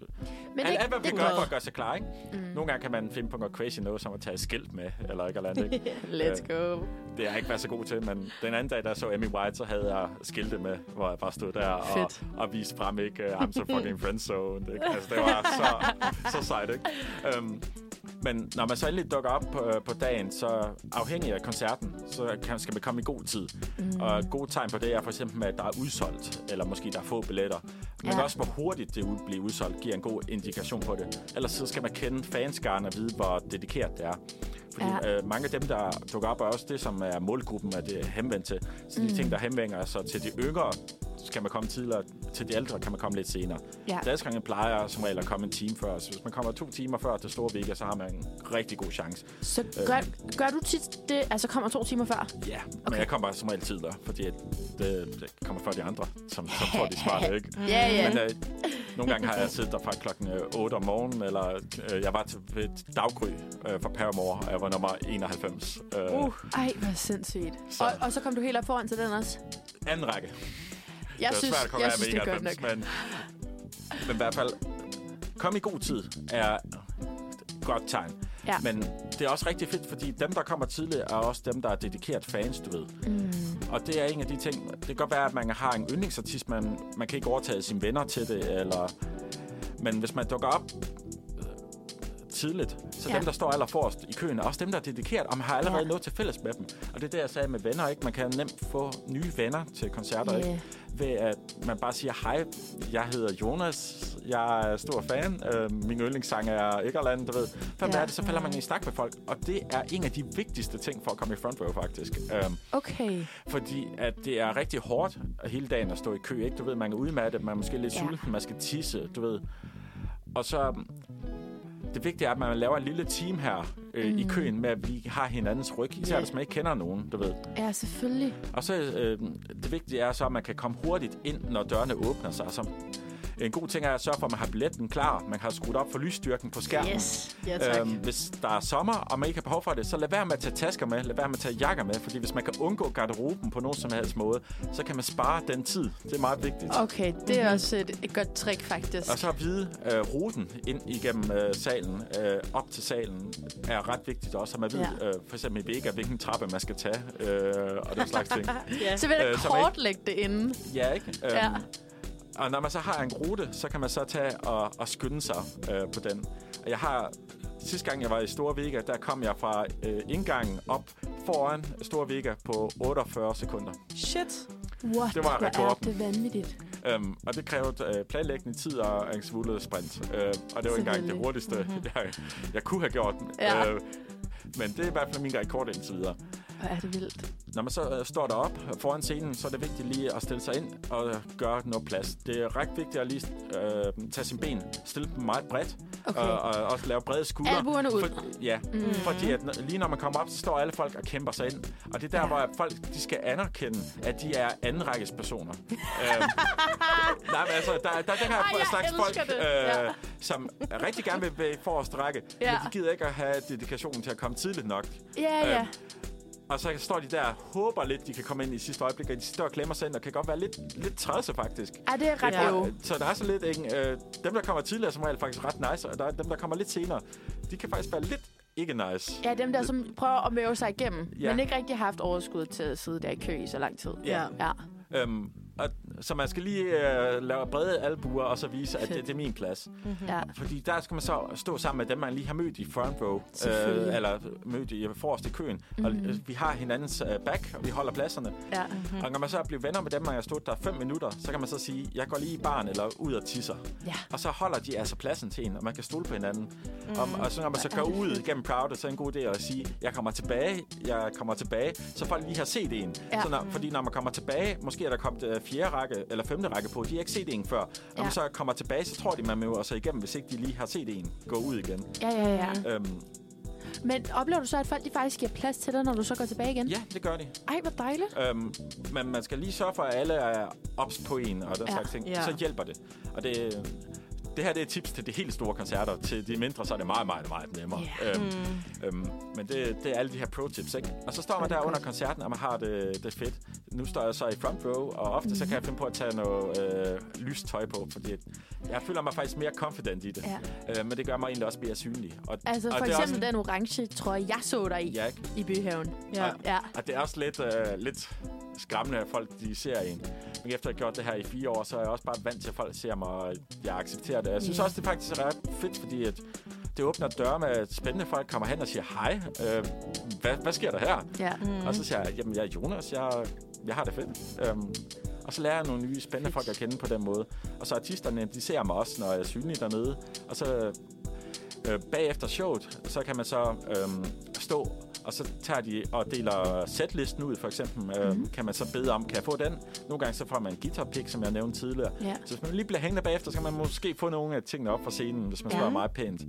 Men alt, alt, hvad gøre godt. for at gøre sig klar, ikke? Mm. Nogle gange kan man finde på noget crazy noget, som at tage et skilt med, eller ikke eller andet, ikke? Let's go. Det er jeg ikke været så god til, men den anden dag, der så Emmy White, så havde jeg skilte med, hvor jeg bare stod der og, Fedt. og viste frem, ikke? I'm so fucking friendzone. Ikke? Altså, det var så, så sejt, ikke? Um, men når man så endelig dukker op på, på dagen, så afhængig af koncerten, så kan, skal man komme i god tid. Mm. Og et godt tegn på det er for eksempel, at der er udsolgt, eller måske der er få billetter. Men Ja. også, hvor hurtigt det bliver udsolgt, giver en god indikation på det. Ellers så skal man kende fanskaren og vide, hvor dedikeret det er. Fordi Ja. øh, mange af dem, der dukker op, er også det, som er målgruppen, at det er henvendt til. Så de Mm. ting, der henvender sig til de yngre, skal man komme tidligere. Til de ældre kan man komme lidt senere. Ja. Danskerne plejer som regel at komme en time før. Så hvis man kommer to timer før til Store Vega, så har man en rigtig god chance. Så gør, gør du tit det, altså kommer to timer før? Ja, okay. Men jeg kommer som regel tidligere, fordi det, det kommer før de andre, som, som tror, de smarte, ikke? Ja, ja. Men øh, nogle gange har jeg siddet der fra klokken øh, 8 om morgenen, eller øh, jeg var til et daggry øh, fra Paramore, og jeg var nummer 91. Øh, Uh. Ej, hvor sindssygt. Så- Og, og så kom du helt op foran til den også? Anden række. Jeg det er synes, svært at komme jeg af synes med det er godt 91, nok. men, men i hvert fald, kom i god tid er et godt tegn. Ja. Men det er også rigtig fedt, fordi dem, der kommer tidligt, er også dem, der er dedikeret fans, du ved. Mm. Og det er en af de ting, det kan godt være, at man har en yndlingsartist, men man kan ikke overtage sine venner til det, eller... Men hvis man dukker op tidligt, så Ja. dem, der står aller forrest i køen, er også dem, der er dedikeret, og man har allerede Ja. noget til fælles med dem. Og det er det, jeg sagde med venner, ikke? Man kan nemt få nye venner til koncerter, Yeah. ikke? Ved at man bare siger, hej, jeg hedder Jonas, jeg er stor fan, øh, min yndlingssang er Ikkerland, du ved. Hvem Ja. er det, så falder man i snak med folk. Og det er en af de vigtigste ting for at komme i front row, faktisk. Um, Okay. fordi at det er rigtig hårdt hele dagen at stå i kø, ikke? Du ved, man er udmattet, man er måske lidt Ja. ja. sulten, man skal tisse, du ved. Og så... Det vigtige er, at man laver en lille team her øh, mm. i køen med, at vi har hinandens ryg. Især Ja. hvis man ikke kender nogen, du ved. Ja, selvfølgelig. Og så øh, det vigtige er så, at man kan komme hurtigt ind, når dørene åbner sig. Så en god ting er at sørge for, at man har billetten klar. Man har skruet op for lysstyrken på skærmen. Yes. Ja, tak. Øhm, hvis der er sommer, og man ikke har behov for det, så lad være med at tage tasker med, lad være med at tage jakker med, fordi hvis man kan undgå garderoben på nogen som helst måde, så kan man spare den tid. Det er meget vigtigt. Okay, det er også et, et godt trick, faktisk. Og så at vide øh, ruten ind igennem øh, salen, øh, op til salen, er ret vigtigt også. At man ved, Ja. øh, for eksempel i Vega, hvilken trappe man skal tage, øh, og den slags ting. ja. Så vil jeg Øh, kortlægge det inden. Ja, ikke? Øhm, Ja. Og når man så har en rute, så kan man så tage og, og skynde sig øh, på den. Og jeg har... Sidste gang, jeg var i Store Vega, der kom jeg fra øh, indgangen op foran Store Vega på 48 sekunder. Shit. What? Det var Hvor er rekorden. det vanvittigt. Um, og det krævede øh, planlæggende tid og en svullet sprint. Uh, og det var engang det hurtigste, mm-hmm. jeg, jeg kunne have gjort. Ja. Øh, men det er i hvert fald min rekord indtil videre. Hvor er det vildt. Når man så øh, står derop foran scenen, så er det vigtigt lige at stille sig ind og gøre noget plads. Det er ret vigtigt at lige øh, tage sine ben, stille dem meget bredt, Okay. og, og også lave brede skuldre. Albuerne ud. For, ja, Mm. fordi at, lige når man kommer op, så står alle folk og kæmper sig ind. Og det er der, Ja. hvor folk de skal anerkende, at de er andenrækkes personer. øhm, nej, men altså, der, der er her Ej, jeg slags folk, det. øh, Ja. som rigtig gerne vil være i forreste række, Ja. men de gider ikke at have dedikationen til at komme tidligt nok. Ja, ja. Og så står de der og håber lidt, de kan komme ind i sidste øjeblik, og de står og klemmer sig ind, og kan godt være lidt, lidt træsse, faktisk. Ja, det er ret Ja. Så der er så lidt, ikke? Øh, dem, der kommer tidligere, er som regel faktisk ret nice, og der er dem, der kommer lidt senere, de kan faktisk være lidt ikke nice. Ja, dem der, som prøver at møve sig igennem, ja. men ikke rigtig har haft overskud til at sidde der i kø i så lang tid. Ja. Ja. Øhm, og, så man skal lige øh, lave brede albuer, og så vise, at det, det er min plads. ja. Fordi der skal man så stå sammen med dem, man lige har mødt i front row. Selvfølgelig. eller mødt i forrest i køen. Mm-hmm. Og øh, vi har hinandens øh, back, og vi holder pladserne. ja. Mm. Og når man så bliver venner med dem, man har stået der fem minutter, så kan man så sige, jeg går lige i baren eller ud og tisser. Ja. Og så holder de altså pladsen til en, og man kan stole på hinanden. Mm. Og, og så når man så går ud gennem crowdet, så er det en god idé at sige, jeg kommer tilbage, jeg kommer tilbage, så folk lige har set en. Ja. Så når, fordi når man kommer tilbage, måske er der kommet øh, fjerde række eller femte række på, de har ikke set en før. Når Ja. man så kommer tilbage, så tror de, man møder sig igennem, hvis ikke de lige har set en gå ud igen. Ja, ja, ja. Øhm, Men oplever du så, at folk de faktisk giver plads til dig, når du så går tilbage igen? ja, det gør de. Ej, hvor dejligt. Øhm, men man skal lige sørge for, at alle er ops på en og den Ja. slags ting. Ja. Så hjælper det. Og det, det her det er et tips til de helt store koncerter. Til de mindre, så er det meget, meget, meget nemmere. Ja. Øhm, øhm, men det, det er alle de her pro-tips, ikke? Og så står man er der under koncerten, og man har det, det fedt. Nu står jeg så i front row, og ofte så kan jeg finde på at tage noget øh, lyst tøj på, fordi jeg føler mig faktisk mere confident i det. Ja. Øh, men det gør mig egentlig også mere synlig. Og, Altså og for det eksempel også, den orange trøje, jeg så dig i Ja, ikke? i Byhaven. Ja. Ja. Og det er også lidt, øh, lidt skræmmende, at folk de ser en. Men efter at have gjort det her i fire år, så er jeg også bare vant til, at folk ser mig, og jeg accepterer det. Jeg synes Ja. også, det faktisk er ret fedt, fordi at det åbner døre med, spændende folk kommer hen og siger, hej, øh, hvad, hvad sker der her? ja. Mm. Og så siger jeg, jamen jeg er Jonas, jeg, jeg har det fedt. Øhm, og så lærer jeg nogle nye spændende folk at kende på den måde. Og så artisterne, de ser mig også, når jeg er synlig dernede. Og så øh, bagefter showet, så kan man så øh, stå, og så tager de og deler setlisten ud, for eksempel. Øh, Mhm. Kan man så bede om, kan jeg få den? Nogle gange så får man en guitar pick, som jeg nævnte tidligere. ja. Så hvis man lige bliver hængende bagefter, så kan man måske få nogle af tingene op fra scenen, hvis man Ja. spørger meget pænt.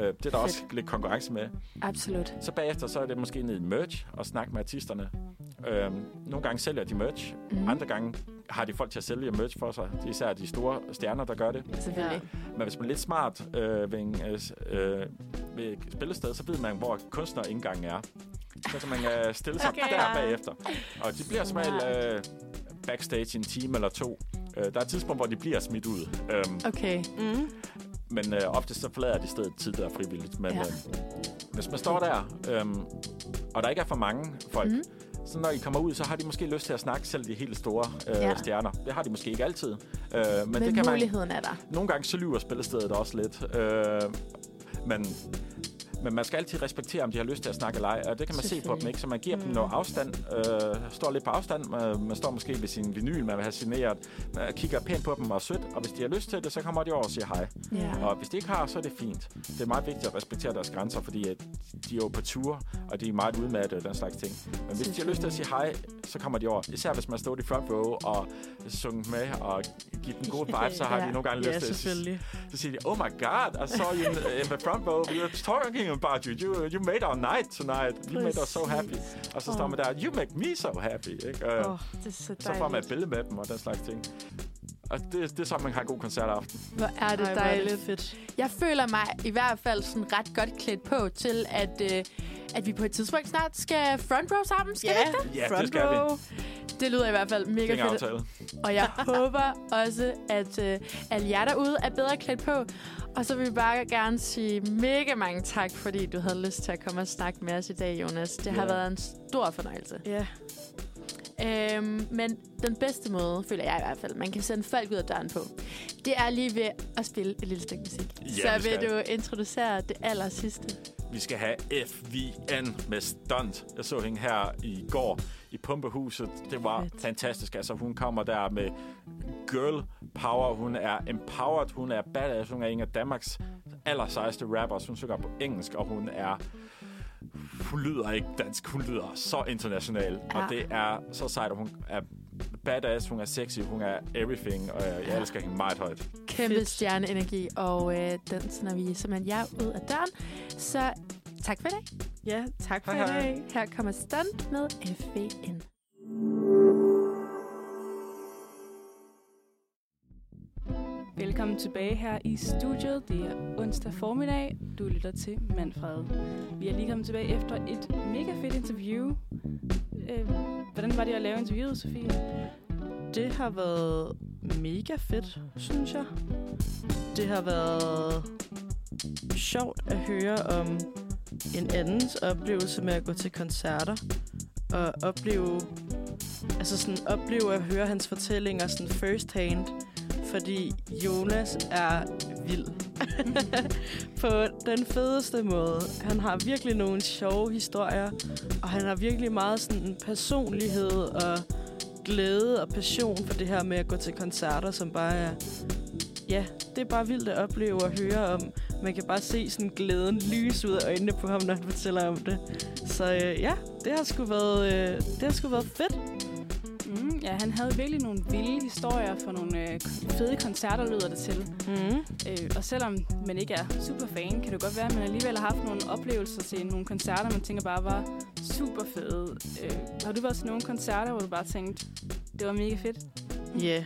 Øh, det er der også lidt konkurrence med. Absolut. Så bagefter så er det måske ned i merch og snakke med artisterne. Øhm, nogle gange sælger de merch. Mm. Andre gange har de folk til at sælge merch for sig. Det er især de store stjerner, der gør det. Selvfølgelig. Men hvis man er lidt smart øh, ved, en, øh, øh, ved et spillested, så ved man, hvor kunstnerindgangen er. Så kan man øh, stille sig Okay. der bagefter. Og de bliver som regel øh, backstage en time eller to. Øh, der er et tidspunkt, hvor de bliver smidt ud. Øhm, Okay. Mm. men øh, ofte så forlader de stedet tidligere frivilligt. Men Ja. ja. øh, hvis man står der, øhm, og der ikke er for mange folk, mm. Så når I kommer ud, så har de måske lyst til at snakke selv de helt store øh, Ja. stjerner. Det har de måske ikke altid. Øh, men, Men det kan man, muligheden er der. nogle gange så lyver spillestedet også lidt. Øh, men, men man skal altid respektere, om de har lyst til at snakke eller ej. Og det kan man se på dem, ikke? Så man giver mm. dem noget afstand. Øh, står lidt på afstand. Man, man står måske ved sin vinyl, man vil have signeret. Man kigger pænt på dem og er sødt. Og hvis de har lyst til det, så kommer de over og siger hej. Ja. Og hvis de ikke har, så er det fint. Det er meget vigtigt at respektere deres grænser, fordi at de er jo på tur, og de er meget udmattede og den slags ting. Men hvis de har lyst til at sige hej, så kommer de over. Især hvis man står i front row og sunget med og givet den gode vibe, så har Ja. de nogle gange Ja, lyst til at selvfølgelig. så siger de, oh my god, I saw you in, in the front row. We were talking about you. You, you made our night tonight. You made us so happy. Og så står man der, you make me so happy. Ikke? Og, Åh, det er så så får man et dejligt. billede med dem og den slags ting. Og det, det er så, man har en god koncertaften. Hvor er det Ej, er dejligt. det fedt. Jeg føler mig i hvert fald sådan ret godt klædt på til, at, øh, at vi på et tidspunkt snart skal front row sammen. Skal vi ikke det? Ja, det front skal vi. row. Det lyder i hvert fald mega Det er en fedt. aftale. Og jeg håber også, at øh, alle jer derude er bedre klædt på. Og så vil vi bare gerne sige mega mange tak, fordi du havde lyst til at komme og snakke med os i dag, Jonas. Det har Ja. været en stor fornøjelse. Ja. Øhm, men den bedste måde, føler jeg i hvert fald, man kan sende folk ud af døren på, det er lige ved at spille et lille stykke musik. Ja, så vi vil du introducere det aller sidste. Vi skal have FVN med stunt. Jeg så hende her i går i Pumpehuset. Det var Fedt. Fantastisk. Altså, hun kommer der med girl power. Hun er empowered. Hun er badass. Hun er en af Danmarks allersejeste rappers. Hun synger på engelsk, og hun er... Hun lyder ikke dansk. Hun lyder så international. Ja. Og det er så sejt, og hun er badass. Hun er sexy. Hun er everything. Og jeg, jeg elsker hende meget højt. Kæmpe stjerneenergi, og øh, den sender vi simpelthen jer ud af døren. Så tak for i dag. Ja, tak for Hej, i hej. dag. Her kommer Stunt med FVN. Velkommen tilbage her i studiet. Det er onsdag formiddag. Du lytter til Manfred. Vi er lige kommet tilbage efter et mega fedt interview. Øh, hvordan var det at lave interviewet, Sofie? Det har været mega fedt, synes jeg. Det har været sjovt at høre om en andens oplevelse med at gå til koncerter. Og opleve, altså sådan opleve at høre hans fortællinger sådan first hand. Fordi Jonas er vild. på den fedeste måde. Han har virkelig nogle sjove historier, og han har virkelig meget sådan personlighed og glæde og passion for det her med at gå til koncerter, som bare er... Ja, det er bare vildt at opleve og høre om. Man kan bare se sådan glæden lys ud af øjnene på ham, når han fortæller om det. Så øh, ja, det har sgu været, øh, det har sgu været fedt. Mm, ja, han havde virkelig nogle vilde historier for nogle øh, fede koncerter, lyder det til. Mm. Øh, og selvom man ikke er super fan, kan det godt være, at man alligevel har haft nogle oplevelser til nogle koncerter, man tænker bare var super fede. Øh, har du været til nogle koncerter, hvor du bare tænkte, det var mega fedt? Ja. Yeah.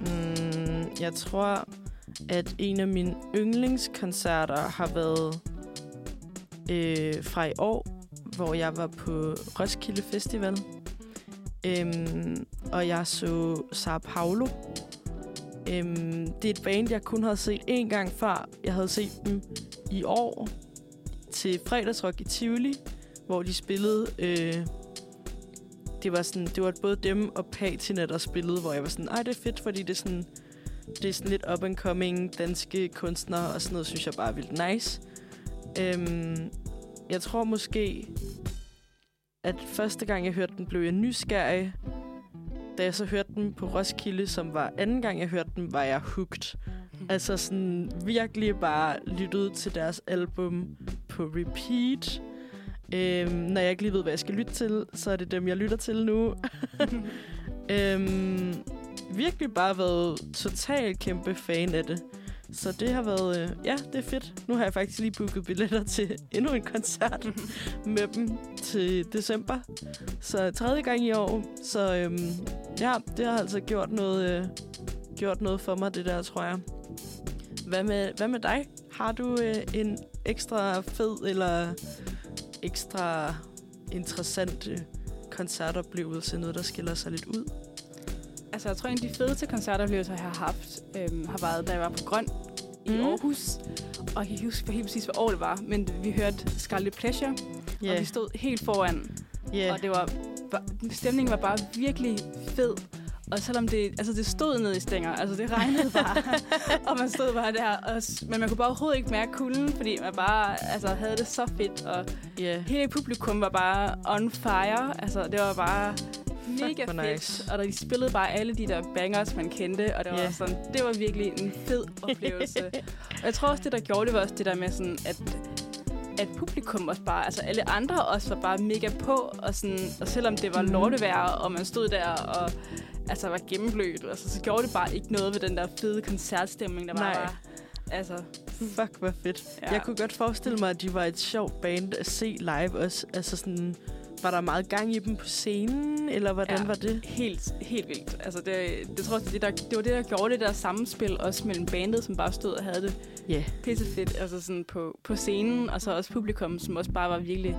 Mm, jeg tror, at en af mine yndlingskoncerter har været øh, fra i år, hvor jeg var på Roskilde Festival. Øhm, og jeg så Sao Paulo. Øhm, det er et band, jeg kun havde set én gang før. Jeg havde set dem i år til fredagsrock i Tivoli, hvor de spillede... Øh, det var sådan, det var både dem og Patina, der spillede, hvor jeg var sådan, ej, det er fedt, fordi det er sådan, det er sådan lidt up and coming danske kunstnere og sådan noget, synes jeg bare er vildt nice. Øhm, jeg tror måske, at første gang jeg hørte den, blev jeg nysgerrig. Da jeg så hørte den på Roskilde, som var anden gang jeg hørte den, var jeg hooked. Altså sådan virkelig bare lyttet til deres album på repeat. Øhm, når jeg ikke lige ved, hvad jeg skal lytte til, så er det dem, jeg lytter til nu. øhm, virkelig bare været totalt kæmpe fan af det. Så det har været, øh, ja, det er fedt. Nu har jeg faktisk lige booket billetter til endnu en koncert med dem til december. Så tredje gang i år. Så øhm, ja, det har altså gjort noget, øh, gjort noget for mig, det der, tror jeg. Hvad med, hvad med dig? Har du øh, en ekstra fed eller ekstra interessant øh, koncertoplevelse? Noget, der skiller sig lidt ud? Altså, jeg tror, en af de fedeste koncertoplevelser, jeg har haft, øhm, har været, da jeg var på Grøn i Mm. Aarhus. Og jeg kan ikke huske helt præcis, hvad år det var, men vi hørte Scarlet Pleasure, yeah. og vi stod helt foran. yeah. Og det var, stemningen var bare virkelig fed. Og selvom det, altså det stod ned i stænger, altså det regnede bare, og man stod bare der, og, men man kunne bare overhovedet ikke mærke kulden, fordi man bare altså, havde det så fedt, og yeah. hele publikum var bare on fire, altså det var bare mega fedt, nice. og de spillede bare alle de der bangers, man kendte, og det var Ja. sådan, det var virkelig en fed oplevelse. og jeg tror også, det der gjorde det, var også det der med sådan, at at publikum også bare, altså alle andre også var bare mega på, og, sådan, og selvom det var Mhm. lortevejr, og man stod der og altså, var gennemblødt, altså, så gjorde det bare ikke noget ved den der fede koncertstemning, der Nej. var. Altså, Fuck, hvor fedt. Ja. Jeg kunne godt forestille mig, at de var et sjovt band at se live også. Altså sådan, var der meget gang i dem på scenen, eller hvordan Ja. var det? Helt, helt vildt. Altså, det, det, tror jeg, det, der, det var det, der gjorde det der samspil også mellem bandet, som bare stod og havde det Ja. Yeah. pissefedt altså sådan på, på scenen, og så også publikum, som også bare var virkelig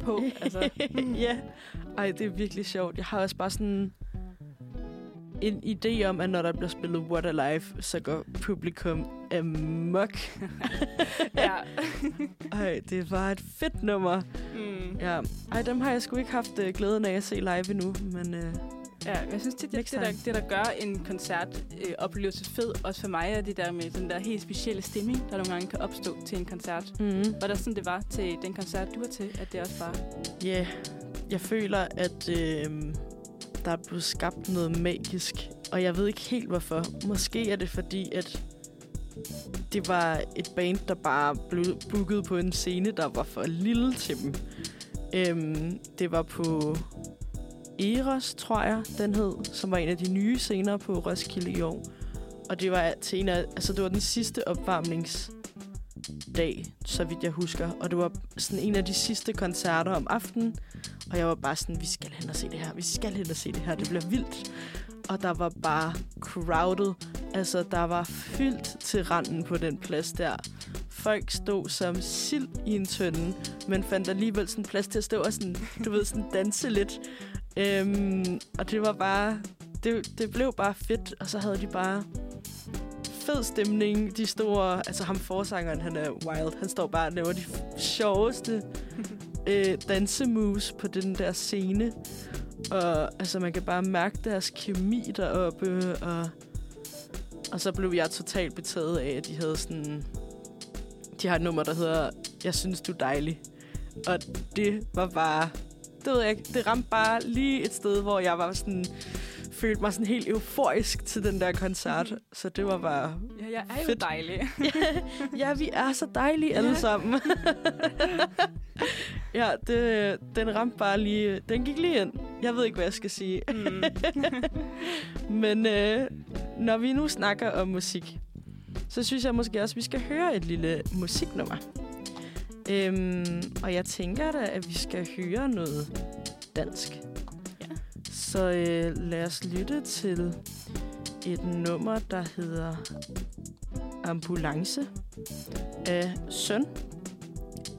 på. Altså, ja. Ej, det er virkelig sjovt. Jeg har også bare sådan en idé om, at når der bliver spillet What Alive, så går publikum amok. ja. Ej, det var et fedt nummer. Mm. Ja. Ej, dem har jeg sgu ikke haft uh, glæden af at se live endnu, men uh, Ja, jeg synes, det, det, det, der, det, der gør en koncertoplevelse øh, oplevelse fed, også for mig, er det der med den der helt specielle stemning, der nogle gange kan opstå til en koncert. mm. Var det sådan, det var til den koncert, du var til, at det også var? Ja, yeah. jeg føler, at øh, der er blevet skabt noget magisk. Og jeg ved ikke helt, hvorfor. Måske er det fordi, at det var et band, der bare blev booket på en scene, der var for lille til dem. Øhm, det var på Eros, tror jeg, den hed, som var en af de nye scener på Roskilde i år. Og det var til en af, altså det var den sidste opvarmnings dag, så vidt jeg husker. Og det var sådan en af de sidste koncerter om aftenen. Og jeg var bare sådan, vi skal hen og se det her. Vi skal hen og se det her. Det bliver vildt. Og der var bare crowded. Altså, der var fyldt til randen på den plads der. Folk stod som sild i en tønde, men fandt alligevel sådan plads til at stå og sådan, du ved, sådan danse lidt. Øhm, og det var bare... Det, det blev bare fedt, og så havde de bare fed stemning. De store, altså ham forsangeren, han er wild. Han står bare og laver de sjoveste øh, dansemoves på den der scene. Og altså, man kan bare mærke deres kemi deroppe. Og, og så blev jeg totalt betaget af, at de havde sådan... De har et nummer, der hedder Jeg synes, du er dejlig. Og det var bare... Det ved jeg ikke. Det ramte bare lige et sted, hvor jeg var sådan følte mig sådan helt euforisk til den der koncert. Så det var bare... Ja, jeg er jo Fedt. dejlig. Ja, vi er så dejlige alle Ja. sammen. ja, det, den ramte bare lige... Den gik lige ind. Jeg ved ikke, hvad jeg skal sige. Mm. Men øh, når vi nu snakker om musik, så synes jeg måske også, at vi skal høre et lille musiknummer. Øhm, og jeg tænker da, at vi skal høre noget dansk. Så øh, lad os lytte til et nummer, der hedder Ambulance af Søn.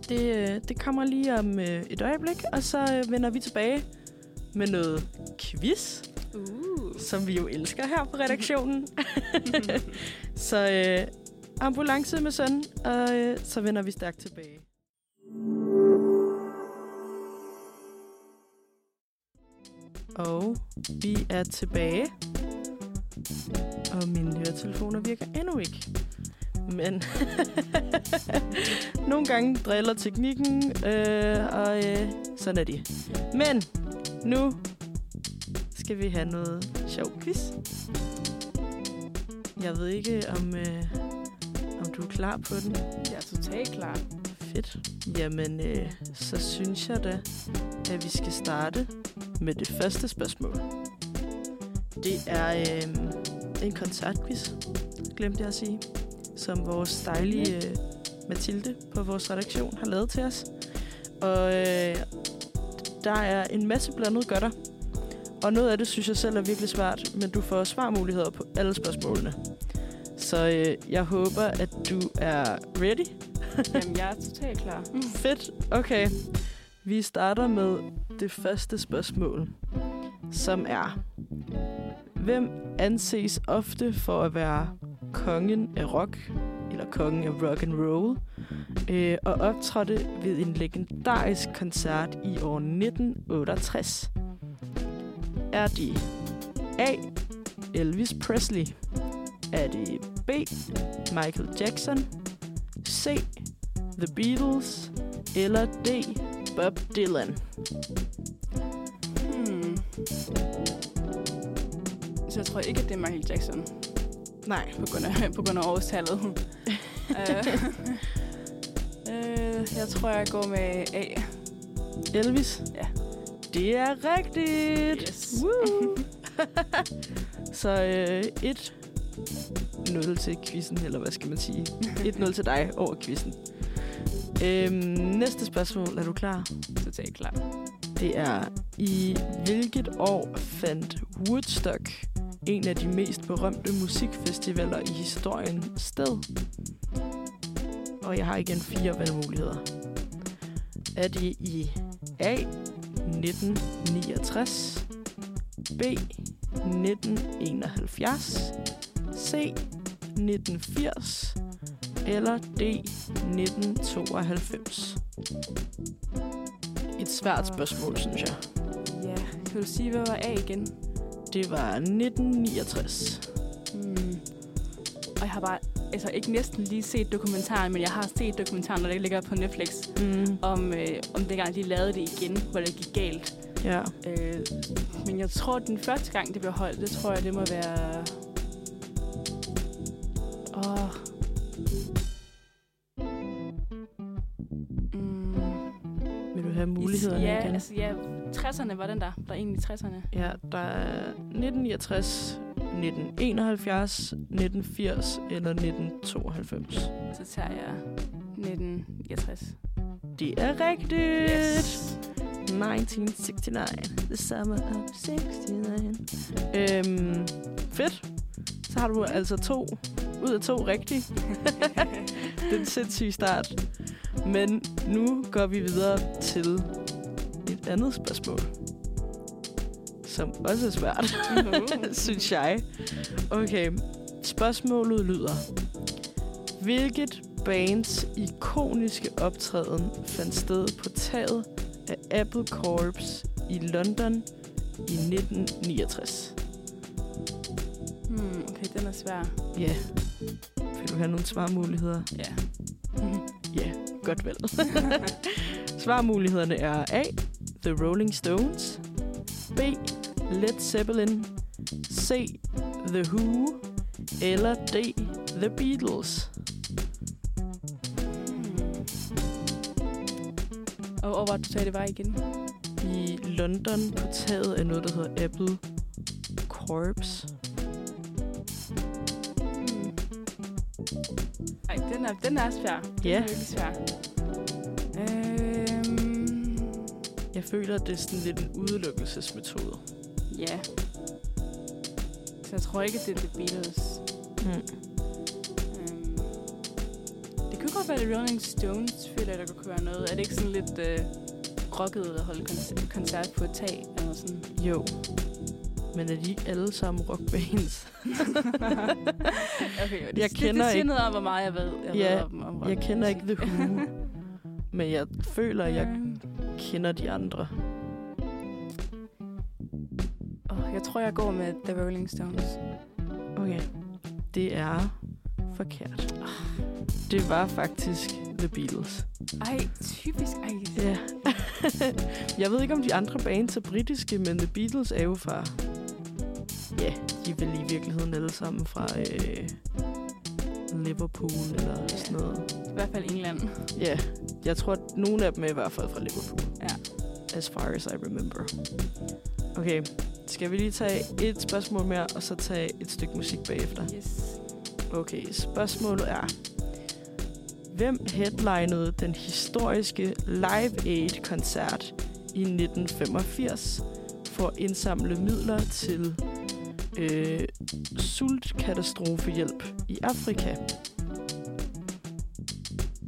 Det, øh, det kommer lige om øh, et øjeblik, og så øh, vender vi tilbage med noget quiz Uh. som vi jo elsker her på redaktionen. så øh, ambulance med søn, og øh, så vender vi stærkt tilbage. Og vi er tilbage. Og mine høretelefoner virker endnu ikke. Men nogle gange driller teknikken, øh, og øh, sådan er det. Men nu skal vi have noget sjov quiz. Jeg ved ikke, om, øh, om du er klar på den. Jeg er totalt klar. Fedt. Jamen, øh, så synes jeg da, at vi skal starte med det første spørgsmål. Det er øh, en koncertquiz, glemte jeg at sige, som vores dejlige øh, Mathilde på vores redaktion har lavet til os. Og øh, der er en masse blandet godter. Og noget af det synes jeg selv er virkelig svært, men du får svarmuligheder på alle spørgsmålene. Så øh, jeg håber, at du er ready. Jamen, jeg er totalt klar. Fedt. Okay. Vi starter med det første spørgsmål, som er... Hvem anses ofte for at være kongen af rock, eller kongen af rock and roll, øh, og optrådte ved en legendarisk koncert i år 1968? Er det A. Elvis Presley? Er det B. Michael Jackson? C. The Beatles? Eller D. Bob Dylan? Hmm. Så jeg tror ikke, at det er Michael Jackson, Nej. på grund af, på grund af årstallet. Øh, øh, jeg tror, jeg går med A. Elvis? Ja. Det er rigtigt! Yes. Woo! Så øh, 1-0 til quizzen, eller hvad skal man sige? 1-0 til dig over quizzen. Øhm, næste spørgsmål, er du klar? Totalt klar. Det er, i hvilket år fandt Woodstock, en af de mest berømte musikfestivaler i historien, sted? Og jeg har igen fire valgmuligheder. Er det i A. 1969, B. 1971, C. 1980 eller D. 1992? Et svært spørgsmål, synes jeg. Ja, kan du sige, hvad var A igen? Det var 1969. Hmm. Og jeg har bare, altså ikke næsten lige set dokumentaren, men jeg har set dokumentaren, det ligger på Netflix, Mm. om, øh, om dengang de lavede det igen, hvor det gik galt. Ja. Øh, men jeg tror, den første gang, det blev holdt, det tror jeg, det må være... Åh... Mm. Vil du have mulighederne ja, igen? altså ja, 60'erne var den der. Der er egentlig 60'erne. Ja, der er 1969, 1971, 1980 eller 1992. Så tager jeg 1969. Det er rigtigt. Yes. 1969. The summer of 69. Øhm, fedt. Så har du altså to ud af to rigtige. det er en sindssyg start. Men nu går vi videre til et andet spørgsmål. Som også er svært, synes jeg. Okay, spørgsmålet lyder. Hvilket bands ikoniske optræden fandt sted på taget af Apple Corps i London i 1969? Hmm, okay, den er svær. Ja. Yeah. Vil du have nogle svarmuligheder? Ja. Ja, godt vel. Svarmulighederne er A. The Rolling Stones. B. Led Zeppelin. C. The Who. Eller D. The Beatles. Hmm. Og, hvor du sagde, det var igen? I London på taget af noget, der hedder Apple Corps. Ej, den er, den er svær. Den Ja. er virkelig svær. Øhm, Jeg føler, at det er sådan lidt en udelukkelsesmetode. ja. Så jeg tror ikke, det er The Beatles. Mm. Øhm, det kunne godt være The Rolling Stones, føler jeg, der kunne være noget. Er det ikke sådan lidt øh, rocket at holde koncert, koncert på et tag? Eller sådan? Jo. Men er de ikke alle sammen rockbands? okay, det, Jeg det, kender det siger ikke- noget om, hvor meget jeg ved, jeg Ja, ved om, om Jeg kender ikke The Who. Men jeg føler, at jeg kender de andre. åh, jeg tror, jeg går med The Rolling Stones. Okay. Det er forkert. Det var faktisk The Beatles. Ej, typisk. Ej. Ja. jeg ved ikke, om de andre bands er britiske, men The Beatles er jo fra... Ja, de er vel i virkeligheden alle sammen fra øh, Liverpool eller sådan noget. I hvert fald England. Ja, jeg tror, at nogle af dem er i hvert fald fra Liverpool. Ja. As far as I remember. Okay, skal vi lige tage et spørgsmål mere, og så tage et stykke musik bagefter? Yes. Okay, spørgsmålet er... Hvem headlinede den historiske Live Aid-koncert i 1985 for at indsamle midler til øh, sultkatastrofehjælp i Afrika?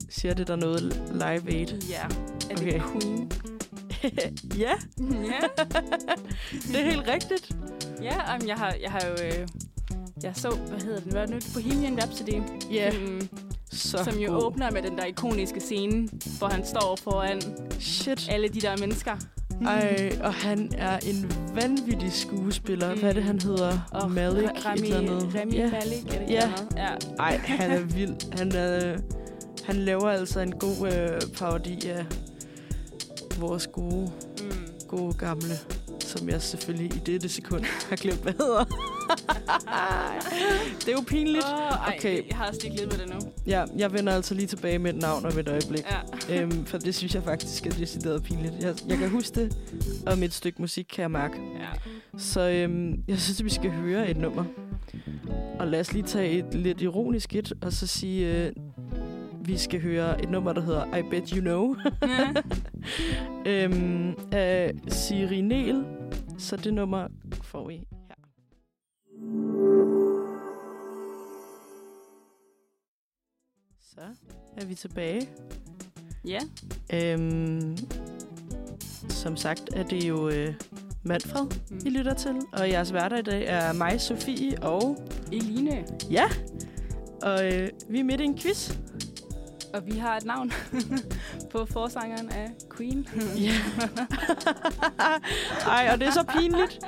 Siger det der noget Live Aid? Ja. Er det Okay. Queen? ja, ja. det er helt rigtigt. Ja, um, jeg har, jeg har jo... Øh, jeg så, hvad hedder den? Hvad er det nu? Bohemian Rhapsody. Ja, Filmen, så som jo god. åbner med den der ikoniske scene, hvor han står foran Shit. alle de der mennesker. Ej, og han er en vanvittig skuespiller. Hvad er det, han hedder? Og Malik, Rami, et eller andet. Rami ja. Malik, er det Ja. ja. Ej, han er vild. Han, er, han laver altså en god øh, parodi af vores gode, Mm. gode gamle, som jeg selvfølgelig i dette sekund har glemt, hvad hedder. det er jo pinligt. Oh, okay. jeg har også lige glemt det nu. Ja, jeg vender altså lige tilbage med et navn om et øjeblik. Ja. øhm, for det synes jeg faktisk er decideret pinligt. Jeg, jeg kan huske det, om et stykke musik kan jeg mærke. ja. Så øhm, jeg synes, vi skal høre et nummer. Og lad os lige tage et lidt ironisk et, og så sige, øh, vi skal høre et nummer, der hedder I Bet You Know. øhm, af Siri Niel. Så det nummer får vi her. Så er vi tilbage. ja. Øhm, som sagt er det jo øh, Manfred, Mm. I lytter til. Og jeres værter i dag er mig, Sofie og... Eline. Ja! Og øh, vi er midt i en quiz. Og vi har et navn på forsangeren af Queen. Ja. Ej, og det er så pinligt.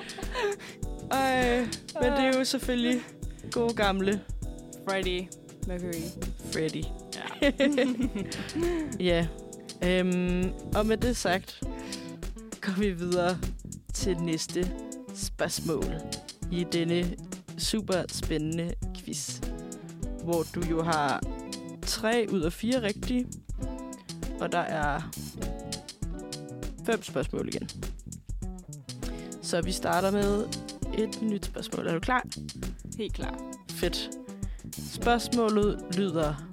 Ej, men det er jo selvfølgelig god gamle Freddie Mercury. Freddy. Ja. Ja. Øhm, og med det sagt, går vi videre til næste spørgsmål i denne super spændende quiz. Hvor du jo har tre ud af fire rigtige, og der er fem spørgsmål igen. Så vi starter med et nyt spørgsmål. Er du klar? Helt klar. Fedt. Spørgsmålet lyder,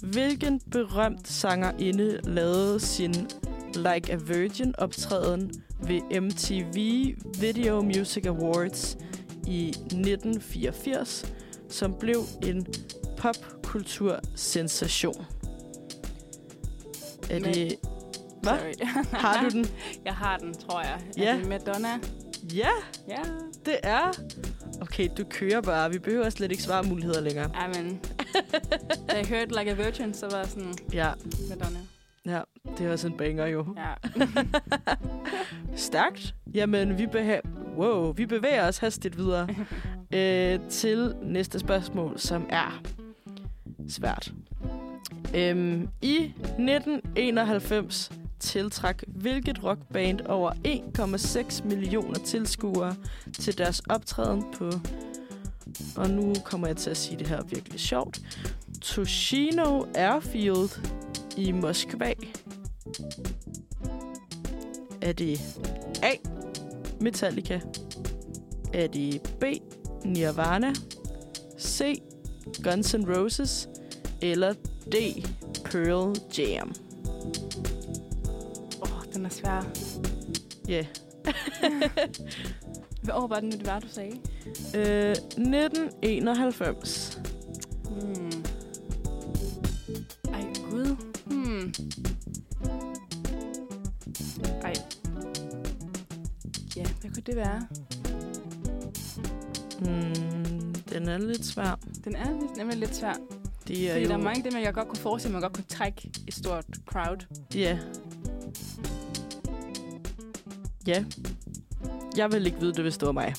Hvilken berømt sangerinde lavede sin Like a Virgin optræden ved MTV Video Music Awards i 1984, som blev en popkultursensation? Er Men- det... Hvad? Har du den? Jeg har den, tror jeg. Ja. Er det Madonna? Ja, Ja. det er. Okay, du kører bare. Vi behøver slet ikke svarmuligheder længere. Ej, men... da jeg hørte Like a Virgin, så var jeg sådan, Ja, Madonna. ja. Det er også en banger jo. Ja. Stærkt. Jamen, vi, beha- wow, vi bevæger os hastigt videre øh, til næste spørgsmål, som er svært. Øhm, I 1991 tiltrak hvilket rockband over 1,6 millioner tilskuere til deres optræden på, og nu kommer jeg til at sige det her virkelig sjovt, Toshino Airfield i Moskva. Er det A. Metallica? Er det B. Nirvana? C. Guns N' Roses? Eller D. Pearl Jam? Åh, oh, den er svær. Ja. Yeah. Hvad år var den, det var, du sagde? øh, 1991. Hmm. Ej, gud. Hmm. Ej. Ja, hvad kunne det være? Mm, den er lidt svær. Den er lidt- nemlig lidt svær. Det er Fordi jo... der er mange af dem, jeg godt kunne forestille mig, man godt kunne trække et stort crowd. Ja. Ja. Jeg vil ikke vide det, hvis det var mig.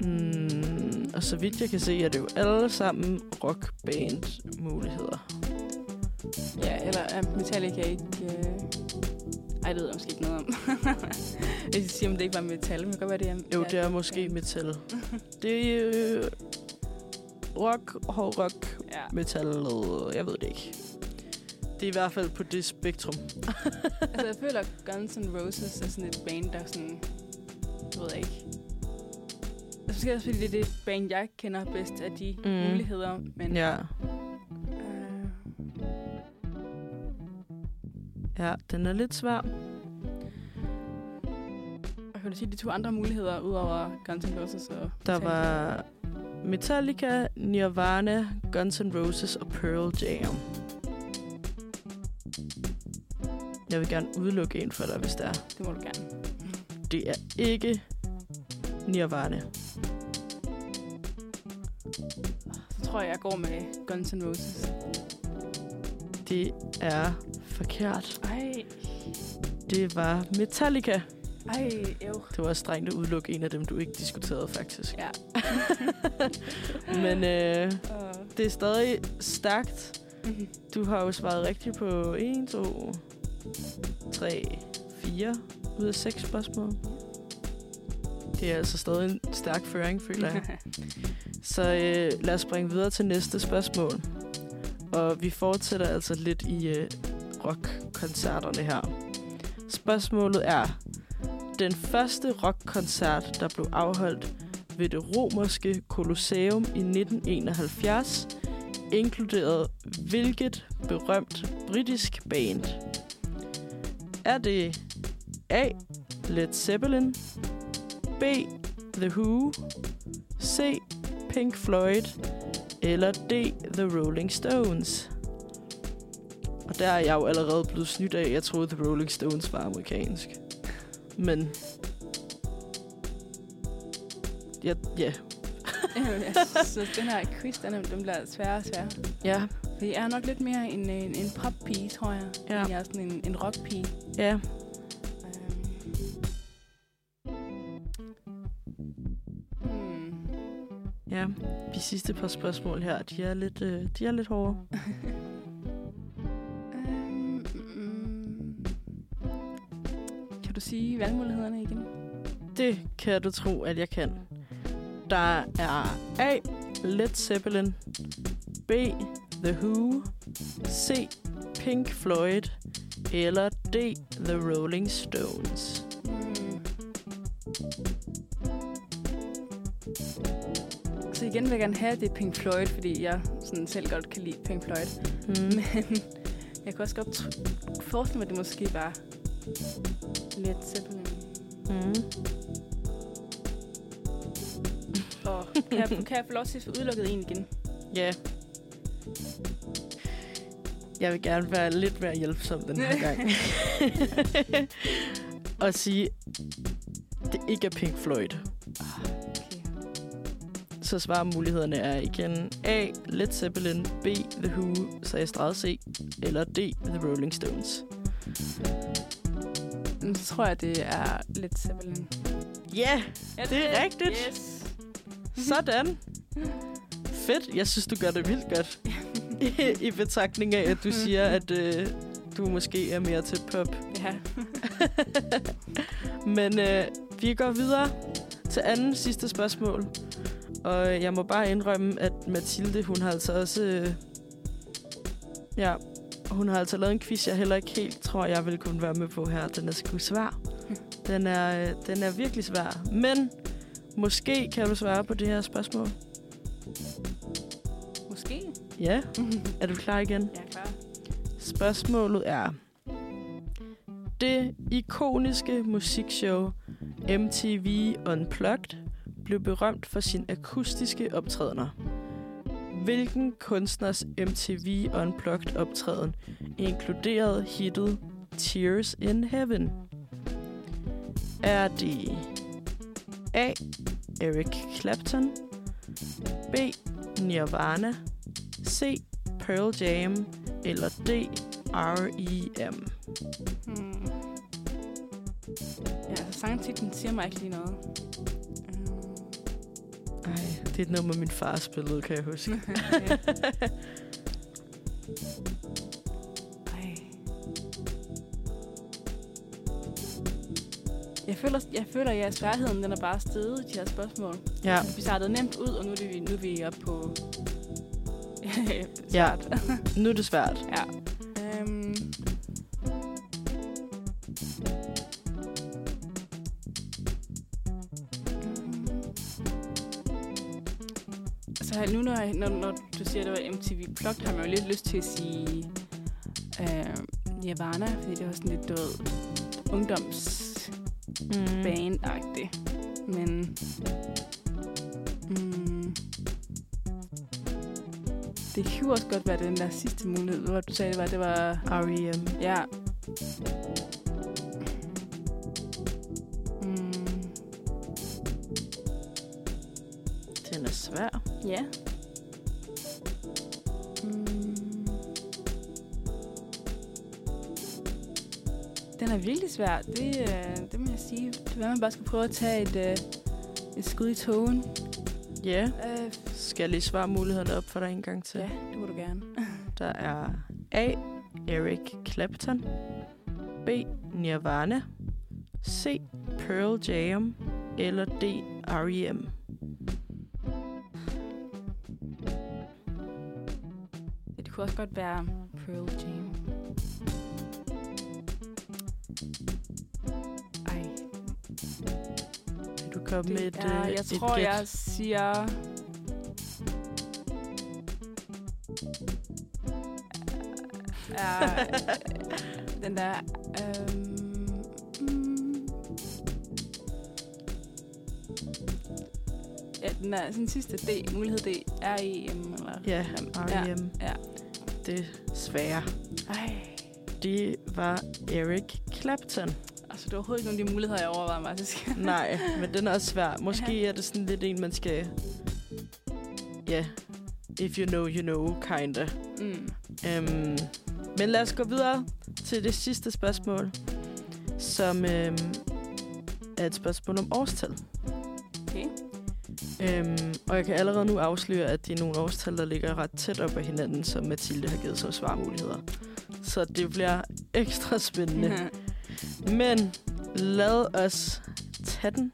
Mm, og så vidt jeg kan se, er det jo alle sammen rockband-muligheder. Ja, eller er Metallica ikke... Øh... Ej, det ved jeg måske ikke noget om. Hvis jeg siger, om det ikke var metal, men det kan godt være, det er... Jo, det er måske metal. Det er øh, rock, hård rock, Ja. metal, jeg ved det ikke. Det er i hvert fald på det spektrum. Altså, jeg føler, at Guns N' Roses er sådan et band, der er sådan... Jeg ved ikke. Altså, måske også fordi det er det band, jeg kender bedst af de Mm. muligheder. Men, Ja. øh, ja, den er lidt svær. kan du sige, de to andre muligheder, udover Guns N' Roses og Der var Metallica, Nirvana, Guns N' Roses og Pearl Jam. Jeg vil gerne udelukke en for dig, hvis det er. Det må du gerne. Det er ikke Nirvana. Så tror jeg, jeg går med Guns N' Roses. Det er forkert. Ej, Det var Metallica. Ej, jo. Det var også strengt at udelukke en af dem, du ikke diskuterede, faktisk. Ja. Men øh, Og, det er stadig stærkt. Mhm. Du har jo svaret rigtigt på 1, 2, 3, 4 ud af 6 spørgsmål. Det er altså stadig en stærk føring, føler jeg. Så øh, lad os springe videre til næste spørgsmål. Og vi fortsætter altså lidt i øh, rockkoncerterne her. Spørgsmålet er, den første rockkoncert, der blev afholdt ved det romerske Colosseum i 1971, inkluderede hvilket berømt britisk band? Er det A. Led Zeppelin, B. The Who, C. Pink Floyd eller D. The Rolling Stones? Og der er jeg jo allerede blevet snydt af, jeg troede The Rolling Stones var amerikansk. Men... Ja, ja. jeg synes, den her quiz, den, den bliver sværere og sværere. Ja, jeg er nok lidt mere en, en, en pop-pige, tror jeg. Ja. End jeg er sådan en, en rock-pige. ja. Øhm. Hmm. Ja, de sidste par spørgsmål her, de er lidt, øh, de er lidt hårde. Kan du sige valgmulighederne igen? Det kan du tro, at jeg kan. Der er A. Led Zeppelin, B. The Who, C. Pink Floyd, eller D. The Rolling Stones. Så igen vil jeg gerne have, at det er Pink Floyd, fordi jeg sådan selv godt kan lide Pink Floyd. Mm. Men jeg kan også godt forestille mig, at det måske var lidt Zeppelin. Mm. Og kan jeg, kan jeg få lov til at få udelukket en igen? Ja. Jeg vil gerne være lidt mere hjælpsom den her gang. og sige, det ikke er Pink Floyd. Okay. Så svarmulighederne er igen A. Led Zeppelin, B. The Who, så jeg C, eller D. The Rolling Stones. Men så tror jeg, det er lidt Zeppelin. Ja, Ja, Det er rigtigt. Yes. sådan. Fedt. Jeg synes, du gør det vildt godt. I, I betragtning af, at du siger, at øh, du måske er mere til pop. Ja. Men øh, vi går videre til anden sidste spørgsmål. Og jeg må bare indrømme, at Mathilde, hun har altså også... Øh, ja, hun har altså lavet en quiz, jeg heller ikke helt tror, jeg vil kunne være med på her. Den er sgu svær. Den er, øh, den er virkelig svær. Men måske kan du svare på det her spørgsmål. Måske. Ja, er du klar igen? Jeg er klar. Spørgsmålet er... Det ikoniske musikshow MTV Unplugged blev berømt for sin akustiske optrædener. Hvilken kunstners MTV Unplugged optræden inkluderede hittet Tears in Heaven? Er det A. Eric Clapton B. Nirvana C. Pearl Jam eller D. R.E.M. Hmm. Ja, altså sangtitlen siger mig ikke lige noget. Um, Ej, det er et nummer, min far spillede, kan jeg huske. Ej. Jeg føler, jeg føler, at jeres sværheden den er bare steget de her spørgsmål. Ja, Vi startede nemt ud, og nu er, vi, nu er vi oppe på... Ja. Nu er det svært. ja. Så nu, når, når, når du siger, at det var MTV Plugged, har man jo lidt lyst til at sige øh, Nirvana, fordi det var sådan lidt død ungdomsband-agtigt. Men mm, det kunne også godt være den der sidste mulighed, hvor du sagde, det var, det var R.E.M. Ja. Mm, Den er svær. Ja. Mm. Den er virkelig svær. Det, øh, det må jeg sige. Det er, man bare skal prøve at tage et, øh, et skud i togen. Ja, Øh, skal jeg lige svare mulighederne op for dig en gang til? ja, det må du gerne. Der er A. Eric Clapton B. Nirvana C. Pearl Jam eller D. R.E.M. kunne også godt være Pearl Jam. Ej, du med det et, er, øh, jeg et tror, gæt? jeg siger... er den der... Øhm, mm, ja, den er sådan sidste D, mulighed D, R E M eller... Ja, Ja, R.E.M. ja. Det svære. Ej, Det var Eric Clapton. altså det er overhovedet ikke nogen af de muligheder, jeg overvejer faktisk. Nej, men den er også svær. Måske er det sådan lidt en, man skal... Ja, if you know, you know, kinda. mm. Øhm, men lad os gå videre til det sidste spørgsmål, som øhm, er et spørgsmål om årstal. Øhm, og jeg kan allerede nu afsløre, at det er nogle årstal, der ligger ret tæt op ad hinanden, som Mathilde har givet som svarmuligheder. Så det bliver ekstra spændende. Men lad os tage den,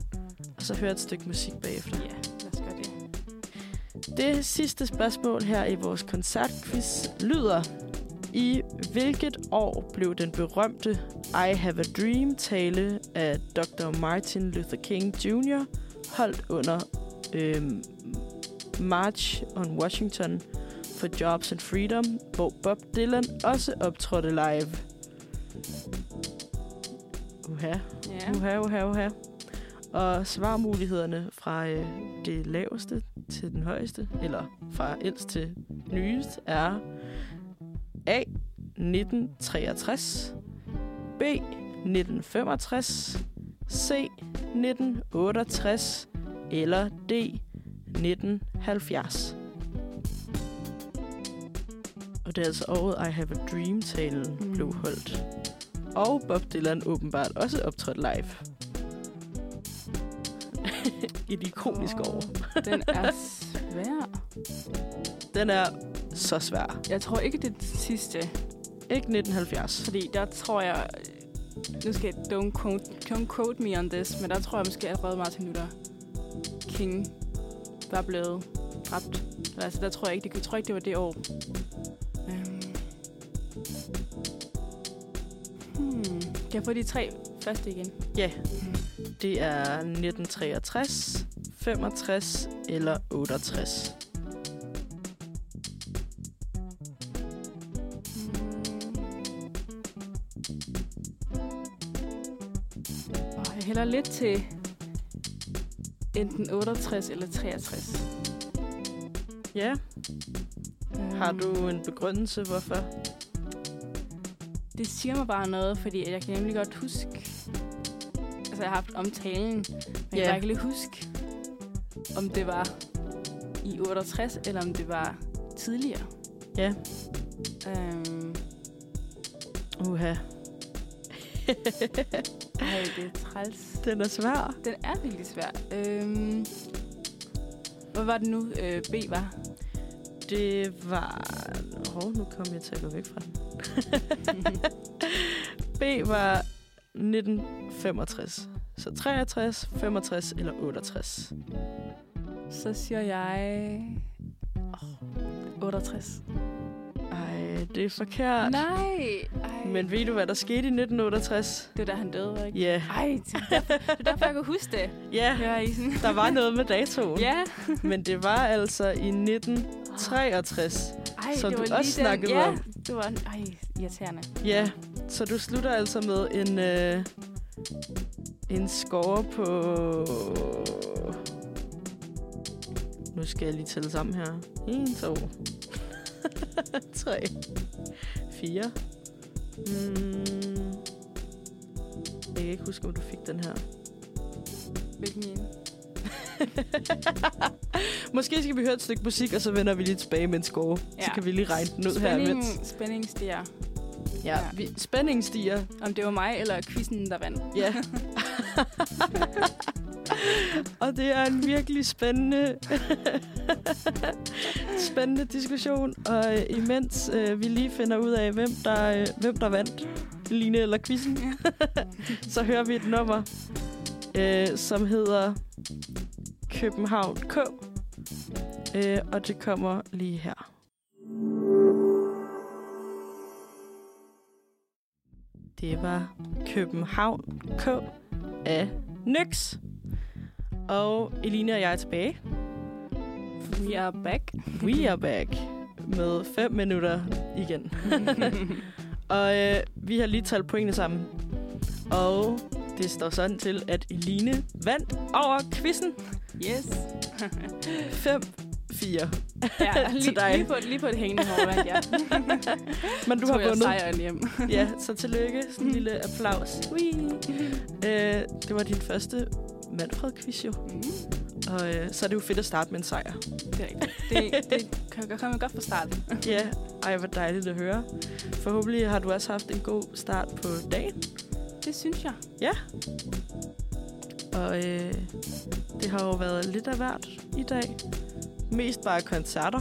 og så høre et stykke musik bagefter. ja, lad os gøre det. Det sidste spørgsmål her i vores koncertquiz lyder, i hvilket år blev den berømte I Have a Dream tale af Dr. Martin Luther King Jr. holdt under øhm, March on Washington for Jobs and Freedom, hvor Bob Dylan også optrådte live. Uha, Ja. uha, uha, uha. Og svarmulighederne fra øh, det laveste til den højeste, eller fra ældst til nyest, er A. 1963, B. 1965, C. 1968 eller D. 1970. Og det er altså året I Have a Dream-talen Mm. blev holdt. Og Bob Dylan åbenbart også optrådt live. Et ikonisk Åh, år. Den er svær. Den er så svær. Jeg tror ikke, det er det sidste. Ikke 1970. Fordi der tror jeg... Nu skal jeg don't quote, don't quote me on this, men der tror jeg måske allerede Martin Luther King var blevet dræbt. Altså, der tror jeg ikke, det, jeg tror ikke, det var det år. Øhm. Hmm. Kan jeg få de tre første igen? Ja, det er 1963, 65 eller 68. Og jeg hælder lidt til enten 68 eller 63. Ja, har Øhm, du en begrundelse, hvorfor? Det siger mig bare noget, fordi jeg kan nemlig godt huske... Altså, jeg har haft omtalen, men jeg Ja. kan ikke lige huske, om det var i 68, eller om det var tidligere. Ja. Øhm, Uha. ej, det er træls. Den er svær. Den er virkelig svær. Øhm, hvad var det nu, øh, B var? Det var... Hov, nu kom jeg til at gå væk fra den. B var 1965. Så 63, 65 eller 68. Så siger jeg... Oh, 68. Ej, det er forkert. Nej! Ej. Men ved du, hvad der skete i 1968? Det var da han døde, ikke? Ja, Ej, det er derfor, det er derfor jeg kan huske det. ja, sådan? der var noget med datoen. Ja. Men det var altså i 1963. Ej, Som det du var lige også den. snakkede ja, om. det var ej, irriterende. Ja, så du slutter altså med en, øh, en score på... Nu skal jeg lige tælle sammen her. 1, 2, 3, 4. Mm. Jeg kan ikke huske, om du fik den her. Hvilken en? Måske skal vi høre et stykke musik, og så vender vi lige tilbage med en score. Ja. Så kan vi lige regne den ud her Spænding, imens. spænding stiger. Ja, Ja. vi, spændingen stiger. Om det var mig eller quizzen, der vandt. Ja. og det er en virkelig spændende, spændende diskussion. Og øh, imens øh, vi lige finder ud af, hvem der, øh, hvem der vandt, Line eller quizzen, så hører vi et nummer, øh, som hedder København K. Øh, og det kommer lige her. Det var København K af Nyx. Og Eline og jeg er tilbage. We are back. We are back med 5 minutter igen. og øh, vi har lige talt pointene sammen. Og det står sådan til, at Eline vandt over quizzen yes. 5-4. Ja, lige, Til dig. lige, på, lige på et hængende hår vandt jeg. Men du har vundet. sejren hjem. Ja, så tillykke. Sådan en lille applaus. Whee. Øh, det var din første Manfred-quiz jo. Mm, Og øh, så er det jo fedt at starte med en sejr. det er rigtigt. Det, det kan jeg komme godt fra start. Ja, ej, hvor dejligt at høre. Forhåbentlig har du også haft en god start på dagen. Det synes jeg. Og øh, det har jo været lidt af hvert i dag. Mest bare koncerter.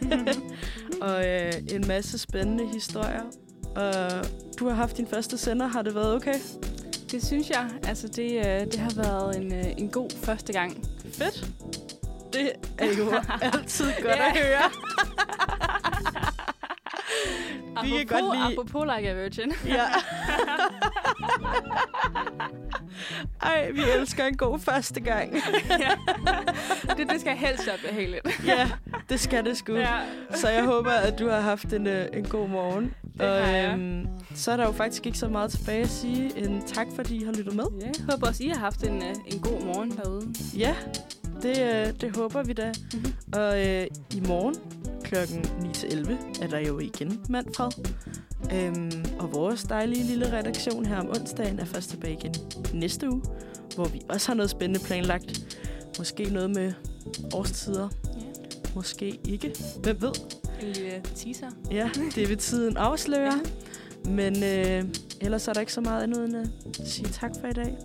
og øh, en masse spændende historier. Og du har haft din første sender. Har det været okay? Det synes jeg. Altså, det, øh, det har været en, øh, en god første gang. Fedt. Det er jo altid godt Ja. at høre. Vi kan apropos, godt lide- apropos Like a Virgin. Ja. Ej, vi elsker en god første gang. Det, det skal helst være behageligt. ja, det skal det sgu. Ja. Så jeg håber, at du har haft en, øh, en god morgen. Det jeg. øhm, så er der jo faktisk ikke så meget tilbage at sige end tak, fordi I har lyttet med. Ja, jeg håber også, I har haft en, øh, en god morgen derude. Ja, det, øh, det håber vi da. Mhm. Og øh, i morgen klokken 9-11 er der jo igen Manfred. Øhm, og vores dejlige lille redaktion her om onsdagen er først tilbage igen næste uge, hvor vi også har noget spændende planlagt. Måske noget med årstider. Ja. Måske ikke. Hvem ved? En lille teaser. Ja, det vil tiden afsløre. Men øh, ellers er der ikke så meget andet end at sige tak for i dag.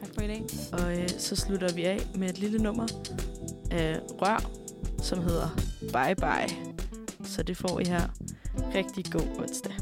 Tak for i dag. Og øh, så slutter vi af med et lille nummer af Rør, som hedder Bye Bye. Så det får I her. Rigtig god onsdag.